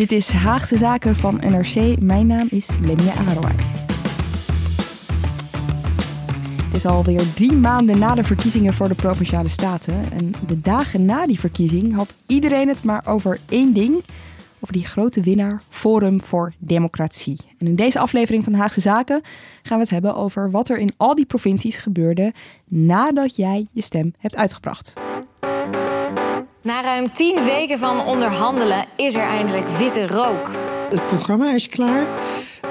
Dit is Haagse Zaken van NRC. Mijn naam is Lemia Aroa. Het is alweer drie maanden na de verkiezingen voor de Provinciale Staten. En de dagen na die verkiezing had iedereen het maar over één ding. Over die grote winnaar Forum voor Democratie. En in deze aflevering van Haagse Zaken gaan we het hebben over wat er in al die provincies gebeurde nadat jij je stem hebt uitgebracht. Na ruim tien weken van onderhandelen is er eindelijk witte rook. Het programma is klaar.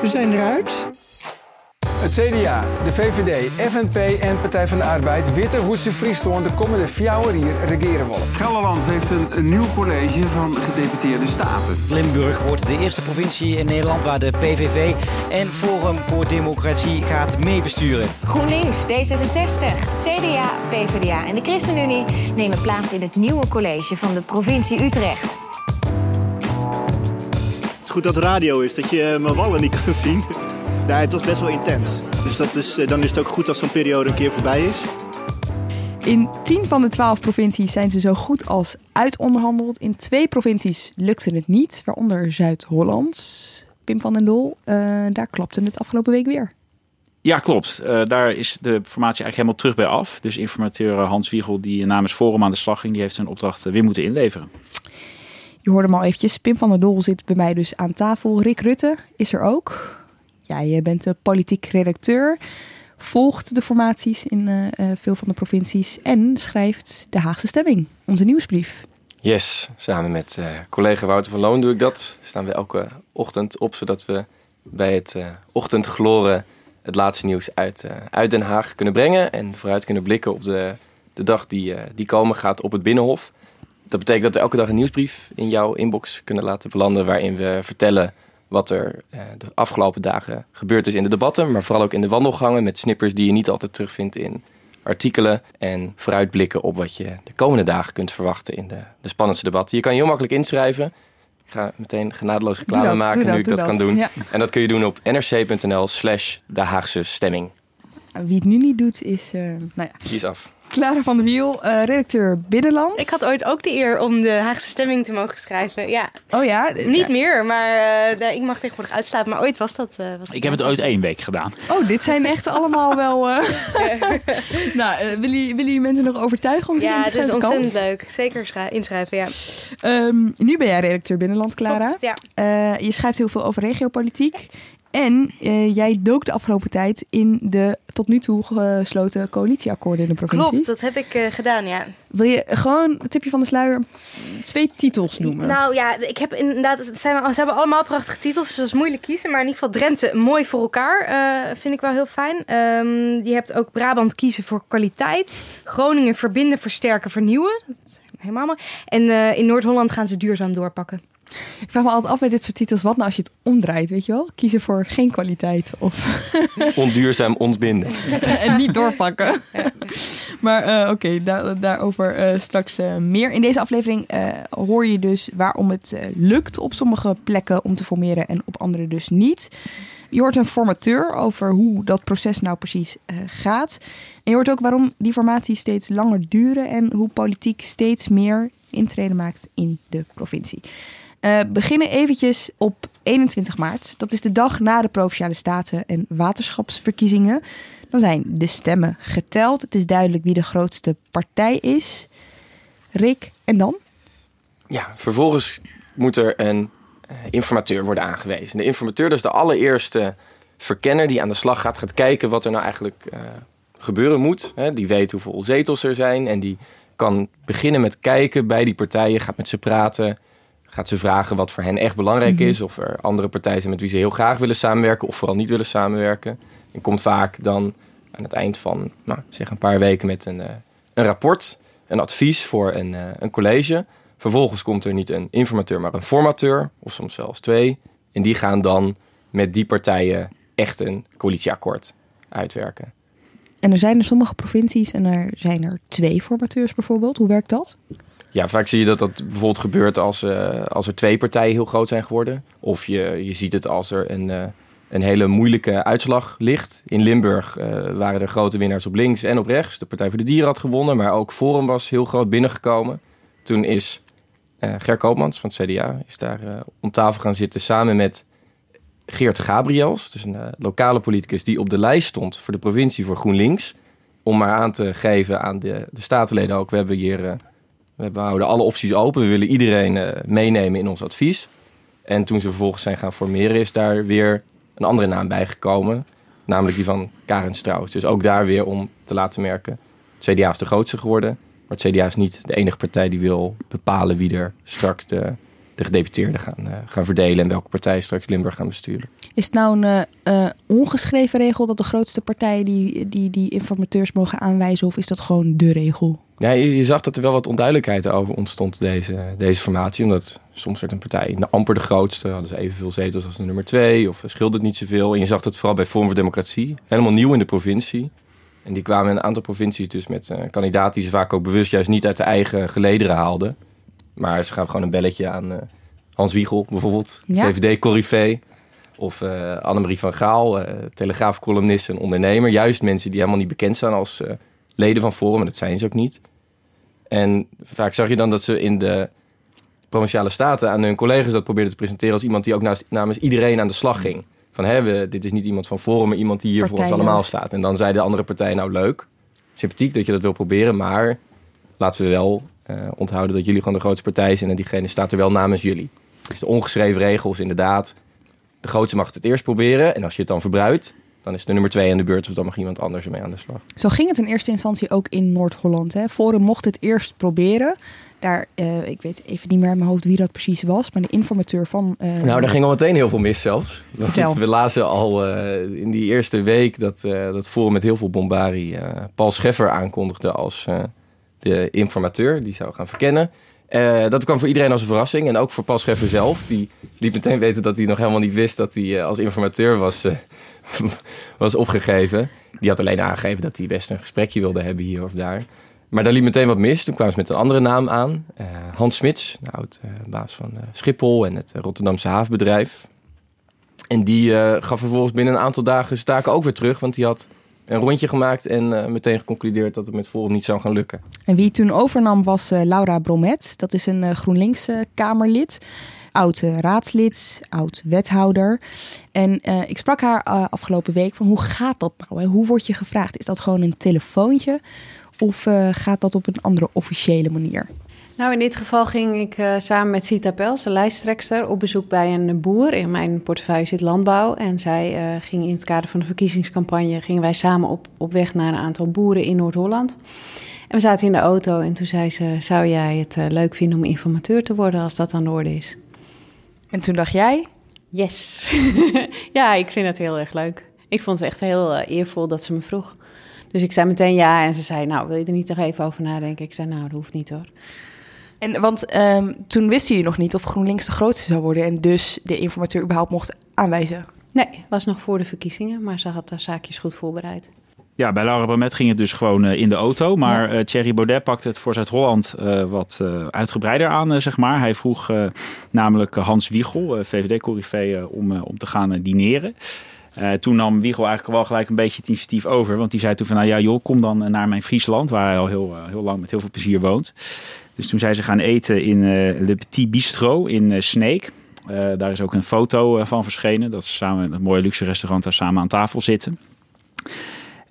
We zijn eruit. Het CDA, de VVD, FNP en Partij van de Arbeid witte Hoedse Friesland de komende vier hier regeren willen. Gelderland heeft een, een, nieuw college van gedeputeerde staten. Limburg wordt de eerste provincie in Nederland waar de PVV en Forum voor Democratie gaat meebesturen. GroenLinks, D66, CDA, PvdA en de ChristenUnie nemen plaats in het nieuwe college van de provincie Utrecht. Het is goed dat radio is, dat je mijn wallen niet kan zien. Ja, het was best wel intens. Dus dat is, dan is het ook goed als zo'n periode een keer voorbij is. In 10 van de 12 provincies zijn ze zo goed als uitonderhandeld. In twee provincies lukte het niet, waaronder Zuid-Holland. Pim van den Dol, uh, daar klapte het afgelopen week weer. Ja, klopt. Uh, daar is de formatie eigenlijk helemaal terug bij af. Dus informateur Hans Wiegel, die namens Forum aan de slag ging, die heeft zijn opdracht weer moeten inleveren. Je hoorde hem al eventjes. Pim van der Dol zit bij mij dus aan tafel. Rick Rutte is er ook. Ja, je bent de politiek redacteur, volgt de formaties in uh, veel van de provincies en schrijft de Haagse Stemming, onze nieuwsbrief. Yes, samen met uh, collega Wouter van Loon doe ik dat. Staan we elke ochtend op, zodat we bij het uh, ochtendgloren het laatste nieuws uit, uit Den Haag kunnen brengen en vooruit kunnen blikken op de, de dag die, die komen gaat op het Binnenhof. Dat betekent dat we elke dag een nieuwsbrief in jouw inbox kunnen laten belanden waarin we vertellen wat er uh, de afgelopen dagen gebeurd is in de debatten, maar vooral ook in de wandelgangen met snippers die je niet altijd terugvindt in artikelen en vooruitblikken op wat je de komende dagen kunt verwachten in de, de spannendste debatten. Je kan je heel makkelijk inschrijven. Ik ga meteen genadeloos reclame dat, maken dat, nu ik dat, dat, kan doen. Ja. En dat kun je doen op nrc.nl slash de Haagse Stemming. Wie het nu niet doet is, uh, nou ja. Die is af. Clara van der Wiel, uh, redacteur Binnenland. Ik had ooit ook de eer om de Haagse stemming te mogen schrijven. Ja. Oh ja? Niet ja. meer, maar uh, ik mag tegenwoordig uitslapen. Maar ooit was dat. Uh, was dat ik heb het ooit één week gedaan. Oh, dit zijn echt allemaal wel. nou, willen jullie, wil je mensen nog overtuigen om zich ja, in te schrijven? Ja, het is ontzettend leuk. Zeker inschrijven, ja. Um, nu ben jij redacteur Binnenland, Clara. Klopt, ja. je schrijft heel veel over regiopolitiek. En uh, jij dook de afgelopen tijd in de tot nu toe gesloten coalitieakkoorden in de provincie. Klopt, dat heb ik uh, gedaan, ja. Wil je gewoon een tipje van de sluier twee titels noemen? Nou ja, ik heb inderdaad, het zijn, ze hebben allemaal prachtige titels, dus dat is moeilijk kiezen. Maar in ieder geval Drenthe mooi voor elkaar, uh, vind ik wel heel fijn. Um, je hebt ook Brabant kiezen voor kwaliteit. Groningen verbinden, versterken, vernieuwen. Dat is helemaal mooi. En in Noord-Holland gaan ze duurzaam doorpakken. Ik vraag me altijd af bij dit soort titels, wat nou als je het omdraait, weet je wel? Kiezen voor geen kwaliteit of... Onduurzaam ontbinden. en niet doorpakken. maar uh, oké, okay, daar, daarover uh, straks uh, meer. In deze aflevering hoor je dus waarom het lukt op sommige plekken om te formeren en op andere dus niet. Je hoort een formateur over hoe dat proces nou precies gaat. En je hoort ook waarom die formaties steeds langer duren en hoe politiek steeds meer intrede maakt in de provincie. Uh, beginnen eventjes op 21 maart. Dat is de dag na de Provinciale Staten en waterschapsverkiezingen. Dan zijn de stemmen geteld. Het is duidelijk wie de grootste partij is. Rick, en dan? Ja, vervolgens moet er een eh, informateur worden aangewezen. De informateur, dus de allereerste verkenner die aan de slag gaat, gaat kijken wat er nou eigenlijk uh, gebeuren moet. Die weet hoeveel zetels er zijn en die kan beginnen met kijken bij die partijen, gaat met ze praten, gaat ze vragen wat voor hen echt belangrijk Mhm. is, of er andere partijen zijn met wie ze heel graag willen samenwerken of vooral niet willen samenwerken. En komt vaak dan aan het eind van nou, zeg een paar weken met een, eh, een rapport, een advies voor een, eh, een college. Vervolgens komt er niet een informateur, maar een formateur, of soms zelfs twee. En die gaan dan met die partijen echt een coalitieakkoord uitwerken. En er zijn er sommige provincies en er zijn er twee formateurs bijvoorbeeld. Hoe werkt dat? Ja, vaak zie je dat dat bijvoorbeeld gebeurt als, eh, als er twee partijen heel groot zijn geworden. Of je, je ziet het als er een, eh, een hele moeilijke uitslag ligt. In Limburg eh, waren er grote winnaars op links en op rechts. De Partij voor de Dieren had gewonnen, maar ook Forum was heel groot binnengekomen. Toen is Ger Koopmans van het CDA is daar om tafel gaan zitten samen met Geert Gabriels. Dus een lokale politicus die op de lijst stond voor de provincie voor GroenLinks. Om maar aan te geven aan de, de statenleden ook. We hebben hier... we houden alle opties open. We willen iedereen eh, meenemen in ons advies. En toen ze vervolgens zijn gaan formeren, is daar weer een andere naam bijgekomen. Namelijk die van Karen Strauss. Dus ook daar weer om te laten merken. Het CDA is de grootste geworden. Maar het CDA is niet de enige partij die wil bepalen wie er straks de, de gedeputeerden gaan, eh, gaan verdelen. En welke partijen straks Limburg gaan besturen. Is het nou een eh, eh, ongeschreven regel dat de grootste partijen die, die, die informateurs mogen aanwijzen? Of is dat gewoon de regel? Ja, je, je zag dat er wel wat onduidelijkheid over ontstond, deze, deze formatie. Omdat soms werd een partij amper de grootste, hadden ze evenveel zetels als de nummer twee, of scheelde het niet zoveel. En je zag dat vooral bij Forum voor Democratie, helemaal nieuw in de provincie. En die kwamen in een aantal provincies dus met kandidaten die ze vaak ook bewust juist niet uit de eigen gelederen haalden. Maar ze gaven gewoon een belletje aan eh, Hans Wiegel bijvoorbeeld, Ja. VVD-corrivee. Of eh Annemarie van Gaal, eh telegraafcolumnist en ondernemer. Juist mensen die helemaal niet bekend staan als leden van Forum. En dat zijn ze ook niet. En vaak zag je dan dat ze in de provinciale staten aan hun collega's dat probeerden te presenteren als iemand die ook naast, namens iedereen aan de slag ging. Van hè, we, dit is niet iemand van Forum, maar iemand die hier voor ons allemaal staat. En dan zei de andere partij, nou leuk, sympathiek dat je dat wil proberen, maar laten we wel onthouden dat jullie gewoon de grootste partij zijn en diegene staat er wel namens jullie. Dus de ongeschreven regel is inderdaad, de grootste mag het het eerst proberen en als je het dan verbruikt, dan is de nummer twee aan de beurt of dan mag iemand anders ermee aan de slag. Zo ging het in eerste instantie ook in Noord-Holland. Forum mocht het eerst proberen. Daar, eh, ik weet even niet meer in mijn hoofd wie dat precies was, maar de informateur van. eh, Nou, daar ging al meteen heel veel mis zelfs. Want we lazen al eh, in die eerste week dat, eh dat Forum met heel veel bombarie eh, Paul Scheffer aankondigde als eh, de informateur. Die zou gaan verkennen. Eh, dat kwam voor iedereen als een verrassing. En ook voor Paul zelf. Die liet meteen weten dat hij nog helemaal niet wist dat hij eh, als informateur was, eh, was opgegeven. Die had alleen aangegeven dat hij best een gesprekje wilde hebben hier of daar. Maar daar liep meteen wat mis. Toen kwamen ze met een andere naam aan. Hans Smits, de oud eh, baas van Schiphol en het Rotterdamse havenbedrijf. En die gaf vervolgens binnen een aantal dagen zijn taken ook weer terug. Want die had een rondje gemaakt en eh, meteen geconcludeerd dat het met Forum niet zou gaan lukken. En wie toen overnam was eh, Laura Bromet. Dat is een eh, GroenLinks-Kamerlid. oud raadslid, oud wethouder. En ik sprak haar afgelopen week van hoe gaat dat nou? Hoe word je gevraagd? Is dat gewoon een telefoontje? Of gaat dat op een andere officiële manier? Nou, in dit geval ging ik eh, samen met Sita Pels, de lijsttrekster, op bezoek bij een boer. In mijn portefeuille zit landbouw. En zij eh, ging in het kader van de verkiezingscampagne... gingen wij samen op, op weg naar een aantal boeren in Noord-Holland. En we zaten in de auto en toen zei ze... zou jij het eh, leuk vinden om informateur te worden als dat aan de orde is? En toen dacht jij? Yes. ja, ik vind het heel erg leuk. Ik vond het echt heel eervol dat ze me vroeg. Dus ik zei meteen ja en ze zei... nou, wil je er niet nog even over nadenken? Ik zei nou, dat hoeft niet hoor. En want ehm, toen wist je nog niet of GroenLinks de grootste zou worden en dus de informateur überhaupt mocht aanwijzen. Nee, was nog voor de verkiezingen, maar ze had haar zaakjes goed voorbereid. Ja, bij Laura Bramet ging het dus gewoon eh, in de auto. Maar eh, Thierry Baudet pakte het voor Zuid-Holland eh, wat eh, uitgebreider aan, zeg maar. Hij vroeg eh, namelijk Hans Wiegel, VVD-corrivee, eh, om, om te gaan dineren. Eh, toen nam Wiegel eigenlijk wel gelijk een beetje het initiatief over. Want die zei toen van, nou ja joh, kom dan naar mijn Friesland... waar hij al heel, heel lang met heel veel plezier woont. Dus toen zijn ze gaan eten in eh, Le Petit Bistro in eh, Sneek. Eh, daar is ook een foto van verschenen. Dat ze samen een mooie luxe restaurant daar samen aan tafel zitten.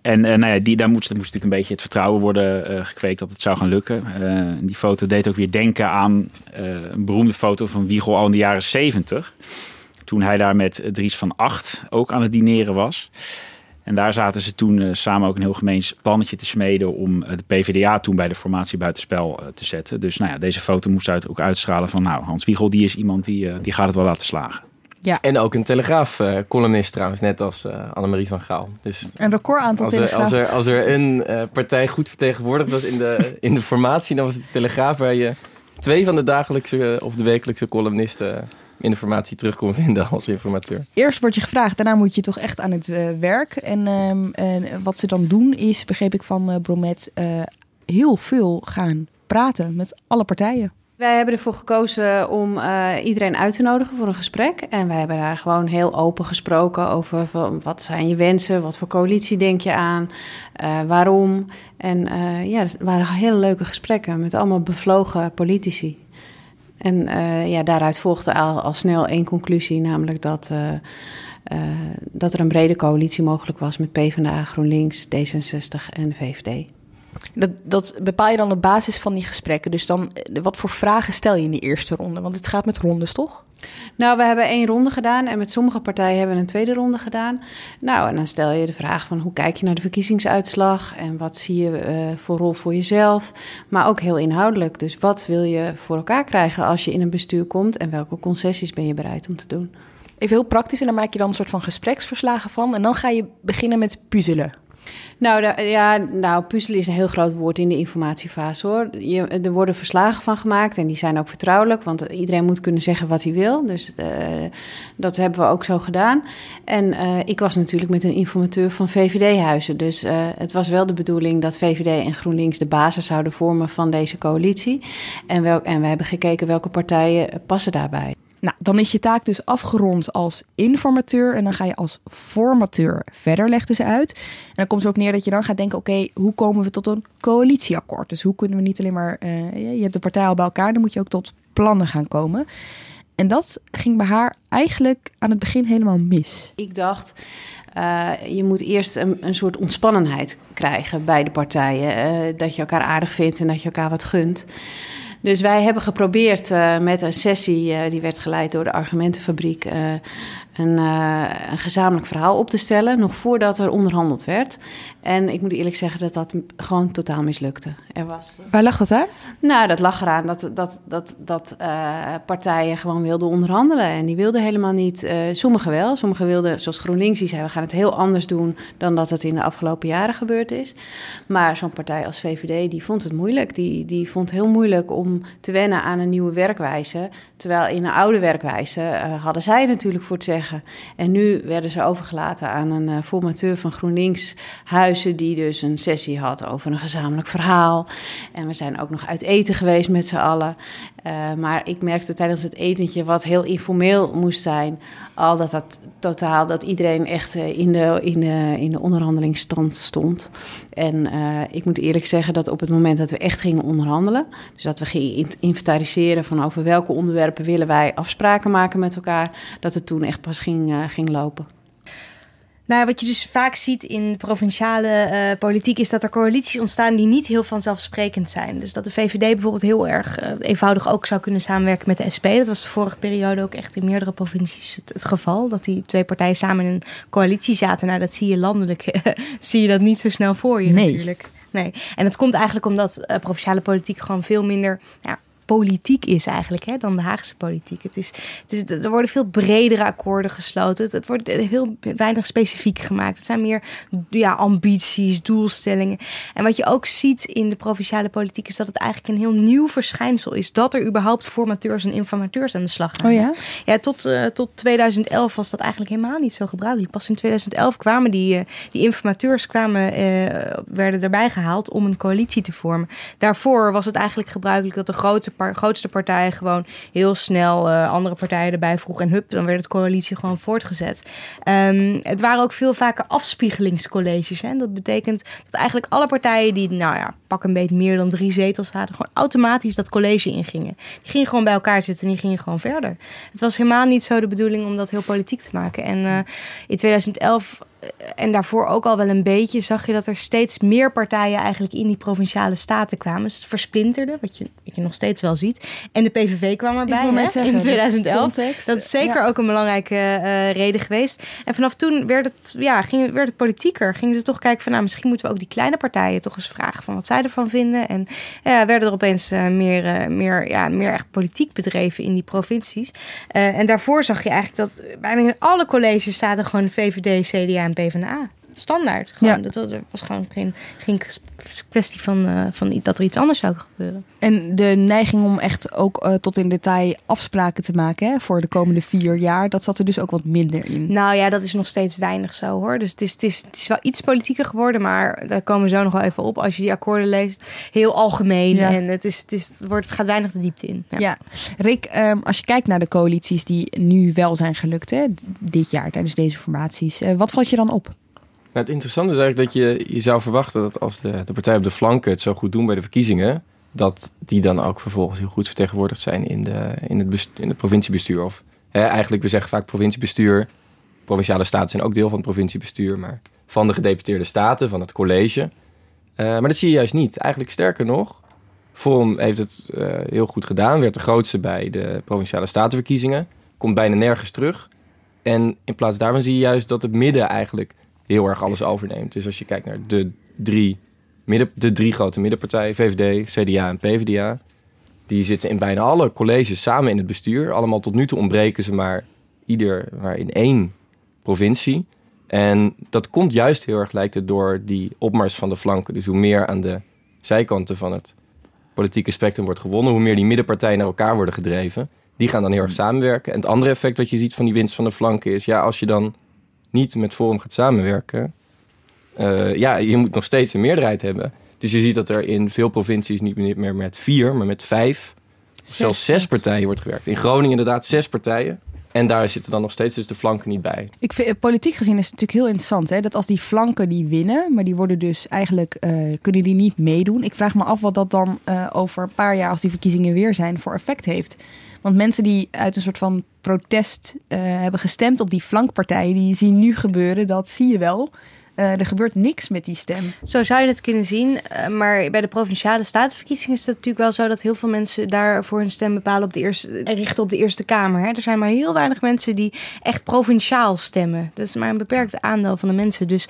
En nou ja, die, daar moest, moest natuurlijk een beetje het vertrouwen worden gekweekt dat het zou gaan lukken. Die foto deed ook weer denken aan een beroemde foto van Wiegel al in de jaren 70. Toen hij daar met Dries van Acht ook aan het dineren was. En daar zaten ze toen samen ook een heel gemeens plannetje te smeden om de PvdA toen bij de formatie buitenspel te zetten. Dus nou ja, deze foto moest uit, ook uitstralen van nou, Hans Wiegel die is iemand die, die gaat het wel laten slagen. Ja. En ook een Telegraaf-columnist trouwens, net als uh, Annemarie van Gaal. Dus een record aantal als er, als er, als er een uh, partij goed vertegenwoordigd was in de, in de formatie, dan was het de Telegraaf waar je twee van de dagelijkse of de wekelijkse columnisten in de formatie terug kon vinden als informateur. Eerst word je gevraagd, daarna moet je toch echt aan het uh, werk. En, en, wat ze dan doen is, begreep ik van Bromet, heel veel gaan praten met alle partijen. Wij hebben ervoor gekozen om uh, iedereen uit te nodigen voor een gesprek. En wij hebben daar gewoon heel open gesproken over wat zijn je wensen, wat voor coalitie denk je aan, uh, waarom. En uh, ja, het waren hele leuke gesprekken met allemaal bevlogen politici. En ja, daaruit volgde al, al snel één conclusie, namelijk dat, dat er een brede coalitie mogelijk was met PvdA, GroenLinks, D66 en VVD. Dat, dat bepaal je dan op basis van die gesprekken. Dus dan, eh, wat voor vragen stel je in die eerste ronde? Want het gaat met rondes, toch? Nou, we hebben één ronde gedaan en met sommige partijen hebben we een tweede ronde gedaan. Nou, en dan stel je de vraag van hoe kijk je naar de verkiezingsuitslag en wat zie je uh, voor rol voor jezelf, maar ook heel inhoudelijk. Dus wat wil je voor elkaar krijgen als je in een bestuur komt en welke concessies ben je bereid om te doen? Even heel praktisch en dan maak je dan een soort van gespreksverslagen van en dan ga je beginnen met puzzelen. Nou, ja, nou, puzzelen is een heel groot woord in de informatiefase hoor. Je, er worden verslagen van gemaakt en die zijn ook vertrouwelijk, want iedereen moet kunnen zeggen wat hij wil. Dus uh, dat hebben we ook zo gedaan. En uh, ik was natuurlijk met een informateur van VVD-huizen. Dus uh, het was wel de bedoeling dat VVD en GroenLinks de basis zouden vormen van deze coalitie. En, wel, en we hebben gekeken welke partijen passen daarbij. Nou, dan is je taak dus afgerond als informateur en dan ga je als formateur verder, leggen ze uit. En dan komt het ook neer dat je dan gaat denken, oké, hoe komen we tot een coalitieakkoord? Dus hoe kunnen we niet alleen maar, uh, je hebt de partij al bij elkaar, dan moet je ook tot plannen gaan komen. En dat ging bij haar eigenlijk aan het begin helemaal mis. Ik dacht, uh, je moet eerst een, een, soort ontspannenheid krijgen bij de partijen. Uh, dat je elkaar aardig vindt en dat je elkaar wat gunt. Dus wij hebben geprobeerd uh, met een sessie, uh, die werd geleid door de Argumentenfabriek, uh, een, een, gezamenlijk verhaal op te stellen, nog voordat er onderhandeld werd. En ik moet eerlijk zeggen dat dat gewoon totaal mislukte. Er was, Waar lag dat aan? Nou, dat lag eraan dat, dat, dat, dat partijen gewoon wilden onderhandelen. En die wilden helemaal niet, sommigen wel, sommigen wilden, zoals GroenLinks, die zei we gaan het heel anders doen dan dat het in de afgelopen jaren gebeurd is. Maar zo'n partij als VVD, die vond het moeilijk. Die, die vond het heel moeilijk om te wennen aan een nieuwe werkwijze. Terwijl in een oude werkwijze hadden zij natuurlijk voor het zeggen. En nu werden ze overgelaten aan een uh, formateur van GroenLinks Huizen... die dus een sessie had over een gezamenlijk verhaal. En we zijn ook nog uit eten geweest met z'n allen. Uh, maar ik merkte tijdens het etentje, wat heel informeel moest zijn... al dat dat totaal, dat iedereen echt in de, in de, in de onderhandelingsstand stond. En ik moet eerlijk zeggen dat op het moment dat we echt gingen onderhandelen... dus dat we gingen inventariseren van over welke onderwerpen willen wij afspraken maken met elkaar, dat het toen echt pas ging, ging lopen. Nou, wat je dus vaak ziet in provinciale uh, politiek is dat er coalities ontstaan die niet heel vanzelfsprekend zijn. Dus dat de VVD bijvoorbeeld heel erg uh, eenvoudig ook zou kunnen samenwerken met de SP. Dat was de vorige periode ook echt in meerdere provincies het, het geval. Dat die twee partijen samen in een coalitie zaten. Nou, dat zie je landelijk, zie je dat niet zo snel voor je nee. natuurlijk. Nee. En het komt eigenlijk omdat uh, provinciale politiek gewoon veel minder ja, politiek is eigenlijk hè, dan de Haagse politiek. Het is, het is, er worden veel bredere akkoorden gesloten. Het, wordt heel weinig specifiek gemaakt. Het zijn meer ja, ambities, doelstellingen. En wat je ook ziet in de provinciale politiek is dat het eigenlijk een heel nieuw verschijnsel is. Dat er überhaupt formateurs en informateurs aan de slag gaan. Oh ja? Ja, tot, uh, tot 2011 was dat eigenlijk helemaal niet zo gebruikelijk. Pas in 2011 kwamen die, uh, die informateurs kwamen, uh, werden erbij gehaald om een coalitie te vormen. Daarvoor was het eigenlijk gebruikelijk dat de grote grootste partijen gewoon heel snel uh, andere partijen erbij vroeg. En hup, dan werd het coalitie gewoon voortgezet. Um, het waren ook veel vaker afspiegelingscolleges. Hè? Dat betekent dat eigenlijk alle partijen die, nou ja, pak een beetje meer dan drie zetels hadden, gewoon automatisch dat college ingingen. Die gingen gewoon bij elkaar zitten en die gingen gewoon verder. Het was helemaal niet zo de bedoeling om dat heel politiek te maken. En uh, in 2011 en daarvoor ook al wel een beetje, zag je dat er steeds meer partijen eigenlijk in die provinciale staten kwamen. Dus het versplinterde, wat je, wat je nog steeds wel ziet. En de PVV kwam erbij hè, zeggen, in dus 2011. context, dat is zeker ja. ook een belangrijke eh, reden geweest. En vanaf toen werd het, ja, ging, werd het politieker. Gingen ze toch kijken van, nou, misschien moeten we ook die kleine partijen toch eens vragen van wat zij ervan vinden. En ja, werden er opeens eh, meer, eh, meer, ja, meer echt politiek bedreven in die provincies. Eh, en daarvoor zag je eigenlijk dat bijna in alle colleges zaten gewoon VVD, CDA en PvdA. Standaard. Gewoon. Ja. Dat was, was gewoon geen, geen kwestie van, eh, van dat er iets anders zou gebeuren. En de neiging om echt ook eh, tot in detail afspraken te maken hè, voor de komende vier jaar, dat zat er dus ook wat minder in. Nou ja, dat is nog steeds weinig zo hoor. Dus het is, het is, het is wel iets politieker geworden, maar daar komen we zo nog wel even op. Als je die akkoorden leest, heel algemeen. Ja. En het, is, het, is, het wordt, gaat weinig de diepte in. Ja, Rick, ehm, als je kijkt naar de coalities die nu wel zijn gelukt hè, dit jaar tijdens deze formaties, eh, wat valt je dan op? Nou, het interessante is eigenlijk dat je, je zou verwachten dat als de, de partijen op de flanken het zo goed doen bij de verkiezingen, dat die dan ook vervolgens heel goed vertegenwoordigd zijn in, de, in, het, in het provinciebestuur. Of hè, eigenlijk, we zeggen vaak provinciebestuur. Provinciale staten zijn ook deel van het provinciebestuur, maar van de gedeputeerde staten, van het college. Eh, maar dat zie je juist niet. Eigenlijk sterker nog, Forum heeft het eh, heel goed gedaan, werd de grootste bij de provinciale statenverkiezingen, komt bijna nergens terug. En in plaats daarvan zie je juist dat het midden eigenlijk heel erg alles overneemt. Dus als je kijkt naar de drie, midden, de drie grote middenpartijen, VVD, CDA en PvdA, die zitten in bijna alle colleges samen in het bestuur. Allemaal tot nu toe ontbreken ze maar ieder maar in één provincie. En dat komt juist heel erg, lijkt het, door die opmars van de flanken. Dus hoe meer aan de zijkanten van het politieke spectrum wordt gewonnen, hoe meer die middenpartijen naar elkaar worden gedreven. Die gaan dan heel erg samenwerken. En het andere effect wat je ziet van die winst van de flanken is, ja, als je dan niet met Forum gaat samenwerken, eh, ja, je moet nog steeds een meerderheid hebben. Dus je ziet dat er in veel provincies niet meer met vier, maar met vijf, zelfs zes partijen wordt gewerkt. In Groningen inderdaad zes partijen. En daar zitten dan nog steeds dus de flanken niet bij. Ik vind, eh, politiek gezien is het natuurlijk heel interessant hè, dat als die flanken die winnen, maar die worden dus eigenlijk, eh, kunnen die niet meedoen. Ik vraag me af wat dat dan over een paar jaar, als die verkiezingen weer zijn, voor effect heeft. Want mensen die uit een soort van protest eh, hebben gestemd op die flankpartijen, die zien nu gebeuren, dat zie je wel. Eh, er gebeurt niks met die stem. Zo zou je het kunnen zien. eh, maar bij de provinciale statenverkiezingen is het natuurlijk wel zo dat heel veel mensen daarvoor hun stem bepalen op de eerste, eh, richten op de Eerste Kamer. Hè. Er zijn maar heel weinig mensen die echt provinciaal stemmen. Dat is maar een beperkt aandeel van de mensen. Dus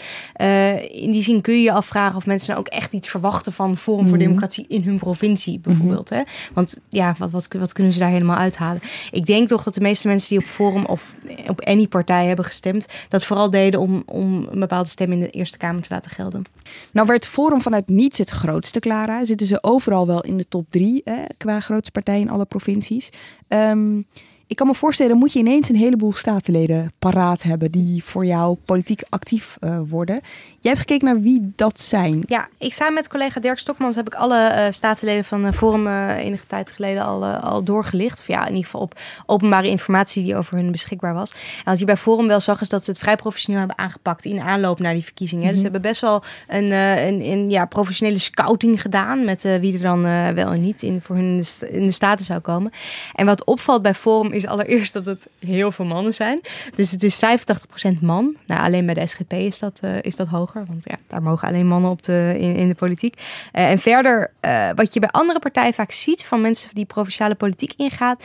in die zin kun je je afvragen of mensen nou ook echt iets verwachten van Forum voor Mhm. Democratie in hun provincie bijvoorbeeld. Hè. Want ja, wat, wat, wat kunnen ze daar helemaal uithalen? Ik denk toch dat de meeste mensen die op Forum of op any partij hebben gestemd, dat vooral deden om, om een bepaalde stem in de Eerste Kamer te laten gelden. Nou werd Forum vanuit niets het grootste, Clara. Zitten ze overal wel in de top drie hè, qua grootste partij in alle provincies. Ehm, ik kan me voorstellen, moet je ineens een heleboel statenleden paraat hebben die voor jou politiek actief eh, worden. Jij hebt gekeken naar wie dat zijn. Ja, ik samen met collega Dirk Stokmans heb ik alle eh statenleden van eh, Forum eh, enige tijd geleden al, al doorgelicht. Of ja, in ieder geval op openbare informatie die over hun beschikbaar was. En wat je bij Forum wel zag, is dat ze het vrij professioneel hebben aangepakt in aanloop naar die verkiezingen. Dus Mhm. ze hebben best wel een, een, een ja, professionele scouting gedaan met wie er dan wel en niet in, voor hun in de staten zou komen. En wat opvalt bij Forum is allereerst dat het heel veel mannen zijn. Dus het is 85% man. Nou, alleen bij de SGP is dat, is dat hoger. Want ja, daar mogen alleen mannen op de, in, in de politiek. Eh, en verder, eh, wat je bij andere partijen vaak ziet van mensen die provinciale politiek ingaat,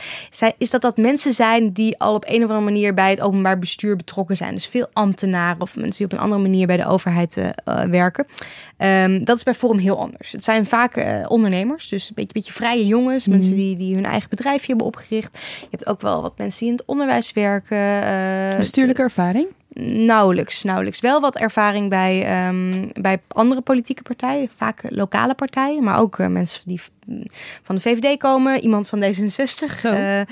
is dat dat mensen zijn die al op een of andere manier bij het openbaar bestuur betrokken zijn. Dus veel ambtenaren of mensen die op een andere manier bij de overheid eh, werken. Ehm, dat is bij Forum heel anders. Het zijn vaak ondernemers, dus een beetje, beetje vrije jongens, mensen die, die hun eigen bedrijfje hebben opgericht. Je hebt ook wel wat mensen die in het onderwijs werken. Bestuurlijke ervaring? Nauwelijks, nauwelijks. Wel wat ervaring bij, ehm, bij andere politieke partijen, vaak lokale partijen, maar ook eh, mensen die van de VVD komen, iemand van D66, eh, eh,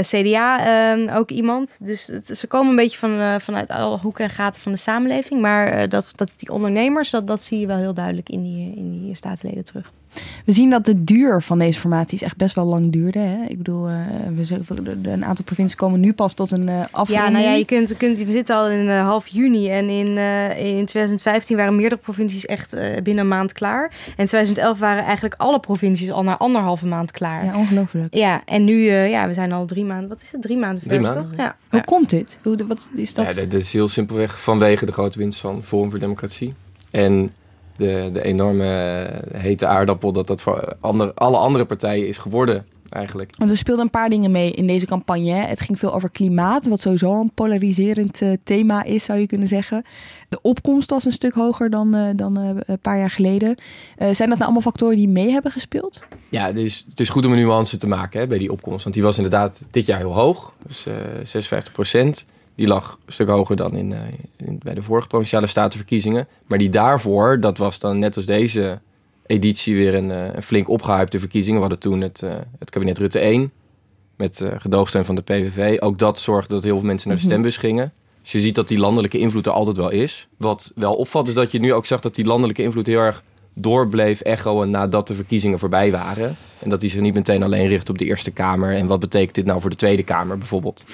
CDA ehm, ook iemand. Dus het- ze komen een beetje van, vanuit alle hoeken en gaten van de samenleving, maar dat, dat die ondernemers, dat, dat zie je wel heel duidelijk in die, in die staatsleden terug. We zien dat de duur van deze formaties echt best wel lang duurde. Hè? Ik bedoel, eh, we, een aantal provincies komen nu pas tot een eh afronding. Ja, nou ja, je kunt, kunt, we zitten al in eh, half juni en in, eh, in 2015 waren meerdere provincies echt eh, binnen een maand klaar. En in 2011 waren eigenlijk alle provincies al na anderhalve maand klaar. Ja, ongelooflijk. Ja, en nu, uh, ja, we zijn al drie maanden, wat is het, drie maanden drie verder, maanden. toch? Ja. Hoe komt dit? Hoe, wat is dat? Ja, dat is heel simpelweg vanwege de grote winst van Forum voor Democratie. En de, de enorme hete aardappel dat dat voor alle andere partijen is geworden eigenlijk. Want er speelden een paar dingen mee in deze campagne. Hè. Het ging veel over klimaat, wat sowieso een polariserend uh, thema is, zou je kunnen zeggen. De opkomst was een stuk hoger dan, uh, dan uh, een paar jaar geleden. zijn dat nou allemaal factoren die mee hebben gespeeld? Ja, het is, het is goed om een nuance te maken hè, bij die opkomst. Want die was inderdaad dit jaar heel hoog, dus 56 procent. Die lag een stuk hoger dan in, in, bij de vorige provinciale statenverkiezingen. Maar die daarvoor, dat was dan net als deze editie weer een, een flink opgehypte verkiezingen. We hadden toen het, uh, het kabinet Rutte 1 met gedoogsteun van de PVV. Ook dat zorgde dat heel veel mensen naar de stembus gingen. Dus je ziet dat die landelijke invloed er altijd wel is. Wat wel opvalt is dat je nu ook zag dat die landelijke invloed heel erg doorbleef echoen nadat de verkiezingen voorbij waren. En dat die zich niet meteen alleen richt op de Eerste Kamer. En wat betekent dit nou voor de Tweede Kamer bijvoorbeeld?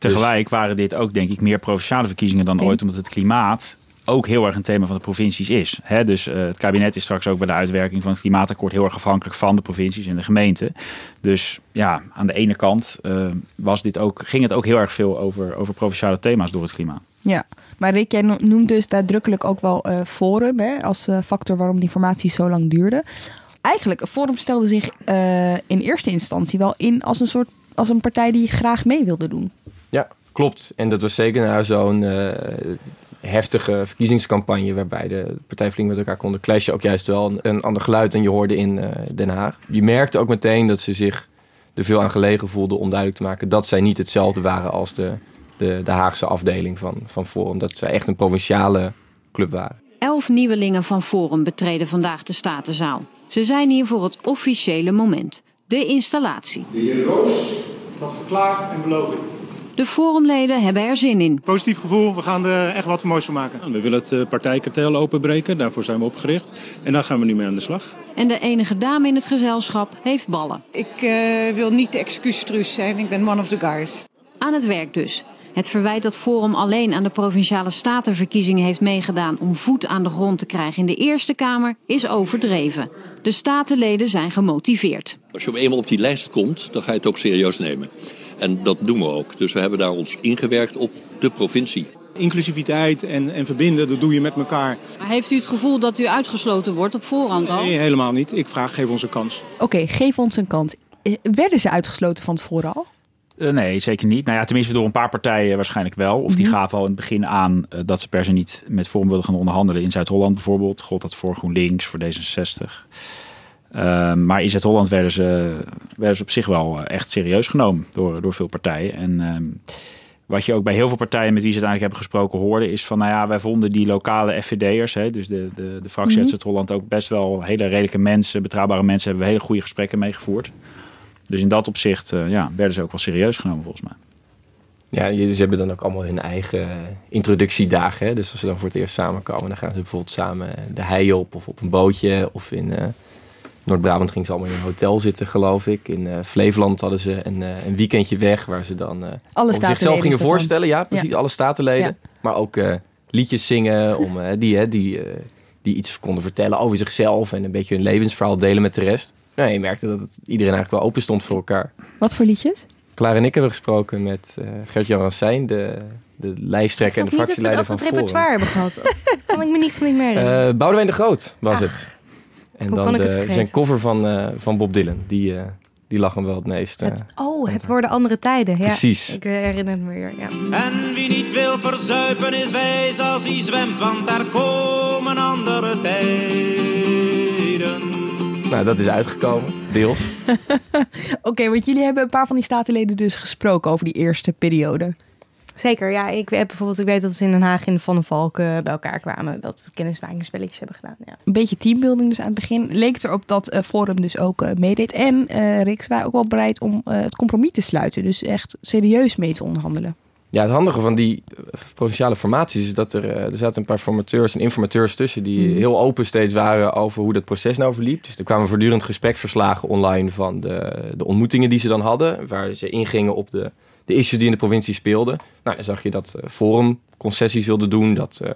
Tegelijk waren dit ook denk ik meer provinciale verkiezingen dan ooit, omdat het klimaat ook heel erg een thema van de provincies is. He, dus uh, het kabinet is straks ook bij de uitwerking van het klimaatakkoord heel erg afhankelijk van de provincies en de gemeenten. Dus ja, aan de ene kant uh, was dit ook, ging het ook heel erg veel over, over provinciale thema's door het klimaat. Ja, maar Rick, jij noemt dus nadrukkelijk ook wel uh, Forum hè, als factor waarom die formatie zo lang duurde. Eigenlijk, Forum stelde zich in eerste instantie wel in als een soort als een partij die graag mee wilde doen. Ja, klopt. En dat was zeker na zo'n heftige verkiezingscampagne waarbij de partij flink met elkaar konden clashen. Ook juist wel een, een ander geluid dan je hoorde in uh, Den Haag. Je merkte ook meteen dat ze zich er veel aan gelegen voelden om duidelijk te maken dat zij niet hetzelfde waren als de, de, de Haagse afdeling van, van Forum. Dat zij echt een provinciale club waren. Elf nieuwelingen van Forum betreden vandaag de Statenzaal. Ze zijn hier voor het officiële moment, de installatie. De heer Roos dat verklaar en beloof ik. De forumleden hebben er zin in. Positief gevoel, we gaan er echt wat moois van maken. We willen het partijkartel openbreken, daarvoor zijn we opgericht. En daar gaan we nu mee aan de slag. En de enige dame in het gezelschap heeft ballen. Ik uh, wil niet de excuustruus zijn, ik ben one of the guys. Aan het werk dus. Het verwijt dat Forum alleen aan de provinciale statenverkiezingen heeft meegedaan om voet aan de grond te krijgen in de Eerste Kamer is overdreven. De statenleden zijn gemotiveerd. Als je eenmaal op die lijst komt, dan ga je het ook serieus nemen. En dat doen we ook. Dus we hebben daar ons ingewerkt op de provincie. Inclusiviteit en, en verbinden, dat doe je met elkaar. Maar heeft u het gevoel dat u uitgesloten wordt op voorhand al? Nee, helemaal niet. Ik vraag, geef ons een kans. Oké, okay, geef ons een kans. Werden ze uitgesloten van tevoren al? Uh, nee, zeker niet. Nou ja, tenminste door een paar partijen waarschijnlijk wel. Of die mm -hmm. gaven al in het begin aan uh, dat ze per se niet met Forum wilden gaan onderhandelen. In Zuid-Holland bijvoorbeeld. God dat voor GroenLinks, voor D66. Uh, maar in Zuid-Holland werden ze, werden ze op zich wel echt serieus genomen door, door veel partijen. En uh, wat je ook bij heel veel partijen met wie ze uiteindelijk hebben gesproken hoorde, is van nou ja, wij vonden die lokale FVD'ers, hè, dus de, de, de fractie uit Zuid-Holland ook best wel hele redelijke mensen, betrouwbare mensen, hebben we hele goede gesprekken meegevoerd. Dus in dat opzicht uh, ja, werden ze ook wel serieus genomen volgens mij. Ja, ze hebben dan ook allemaal hun eigen introductiedagen. Hè? Dus als ze dan voor het eerst samenkomen, dan gaan ze bijvoorbeeld samen de hei op of op een bootje of in... Noord-Brabant ging ze allemaal in een hotel zitten, geloof ik. In uh, Flevoland hadden ze een, uh, een weekendje weg waar ze dan uh, alle zichzelf gingen dan. voorstellen. Ja, precies. Ja. Alle statenleden. Ja. Maar ook liedjes zingen om, die, die, die iets konden vertellen over zichzelf en een beetje hun levensverhaal delen met de rest. Nou, je merkte dat het, iedereen eigenlijk wel open stond voor elkaar. Wat voor liedjes? Klaar en ik hebben gesproken met Gert-Jan Rassijn, de, de lijsttrekker en de fractieleider van Forum. het repertoire hebben gehad. kan ik me niet van niet meer uh, Boudewijn de Groot was Ach. het. En Hoe dan de, zijn cover van, uh, van Bob Dylan. Die, uh, die lag hem wel het meest. Uh, het, oh, het worden andere tijden. Ja, Precies. Ik herinner het me weer. Ja. En wie niet wil verzuipen is wijs als hij zwemt, want daar komen andere tijden. Nou, dat is uitgekomen, deels. Oké, okay, want jullie hebben een paar van die statenleden dus gesproken over die eerste periode. Zeker, ja. Ik weet bijvoorbeeld, ik weet dat ze in Den Haag in de Van den Valk uh, bij elkaar kwamen. Dat we kennismakingsspelletjes hebben gedaan. Ja. Een beetje teambuilding dus aan het begin. Leek erop dat uh, Forum dus ook uh, meedeed. En uh, Riks waren ook wel bereid om het compromis te sluiten. Dus echt serieus mee te onderhandelen. Ja, het handige van die provinciale formaties is dat er, er zaten een paar formateurs en informateurs tussen die mm. heel open steeds waren over hoe dat proces nou verliep. Dus er kwamen voortdurend gespreksverslagen online van de, de ontmoetingen die ze dan hadden, waar ze ingingen op de, de issues die in de provincie speelden. Nou, dan zag je dat uh, Forum concessies wilde doen, dat uh,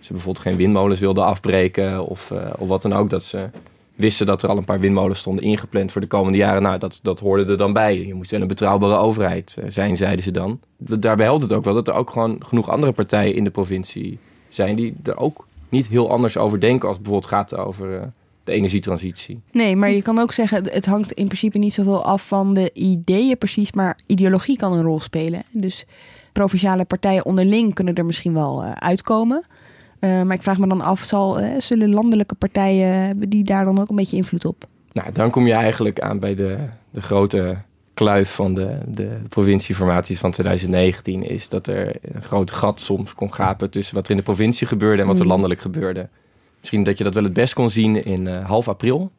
ze bijvoorbeeld geen windmolens wilden afbreken of, uh, of wat dan ook. Dat ze wisten dat er al een paar windmolens stonden ingepland voor de komende jaren. Nou, dat, dat hoorde er dan bij. Je moest wel een betrouwbare overheid eh, zijn, zeiden ze dan. Daarbij helpt het ook wel dat er ook gewoon genoeg andere partijen in de provincie zijn die er ook niet heel anders over denken als het bijvoorbeeld gaat over de energietransitie. Nee, maar je kan ook zeggen, het hangt in principe niet zoveel af van de ideeën precies, maar ideologie kan een rol spelen. Dus provinciale partijen onderling kunnen er misschien wel uh, uitkomen. Uh, maar ik vraag me dan af, zal, uh, zullen landelijke partijen hebben die daar dan ook een beetje invloed op? Nou, dan kom je eigenlijk aan bij de, de grote kluif van de, de provincieformaties van 2019. Is dat er een groot gat soms kon gapen tussen wat er in de provincie gebeurde en wat er Mm. landelijk gebeurde. Misschien dat je dat wel het best kon zien in uh, half april.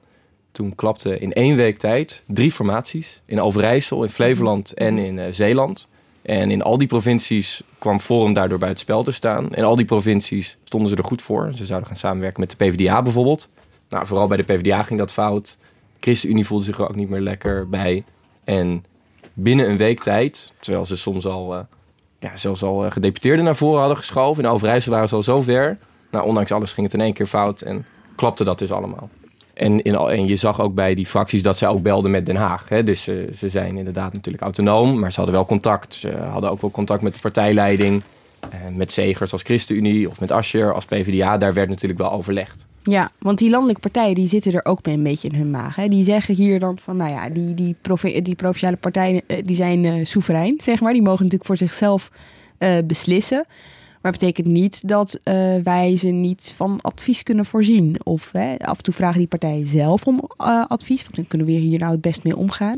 Toen klapte in één week tijd drie formaties. In Overijssel, in Flevoland en in uh, Zeeland. En in al die provincies kwam Forum daardoor bij het spel te staan. In al die provincies stonden ze er goed voor. Ze zouden gaan samenwerken met de PvdA bijvoorbeeld. Nou, vooral bij de PvdA ging dat fout. ChristenUnie voelde zich er ook niet meer lekker bij. En binnen een week tijd, terwijl ze soms al, uh, ja, zelfs al gedeputeerden naar voren hadden geschoven. In Overijssel waren ze al zo ver. Nou, ondanks alles ging het in één keer fout en klapte dat dus allemaal. En, in, en je zag ook bij die fracties dat zij ook belden met Den Haag. Hè? Dus uh, ze zijn inderdaad natuurlijk autonoom, maar ze hadden wel contact. Ze hadden ook wel contact met de partijleiding. Uh, met Zegers als ChristenUnie of met Ascher als PvdA. Daar werd natuurlijk wel overlegd. Ja, want die landelijke partijen die zitten er ook mee een beetje in hun maag. Hè? Die zeggen hier dan van, nou ja, die, die, die provinciale partijen uh, die zijn soeverein, zeg maar. Die mogen natuurlijk voor zichzelf beslissen. Maar het betekent niet dat uh, wij ze niet van advies kunnen voorzien. Of hè, af en toe vragen die partijen zelf om uh, advies. Van kunnen we hier nou het best mee omgaan?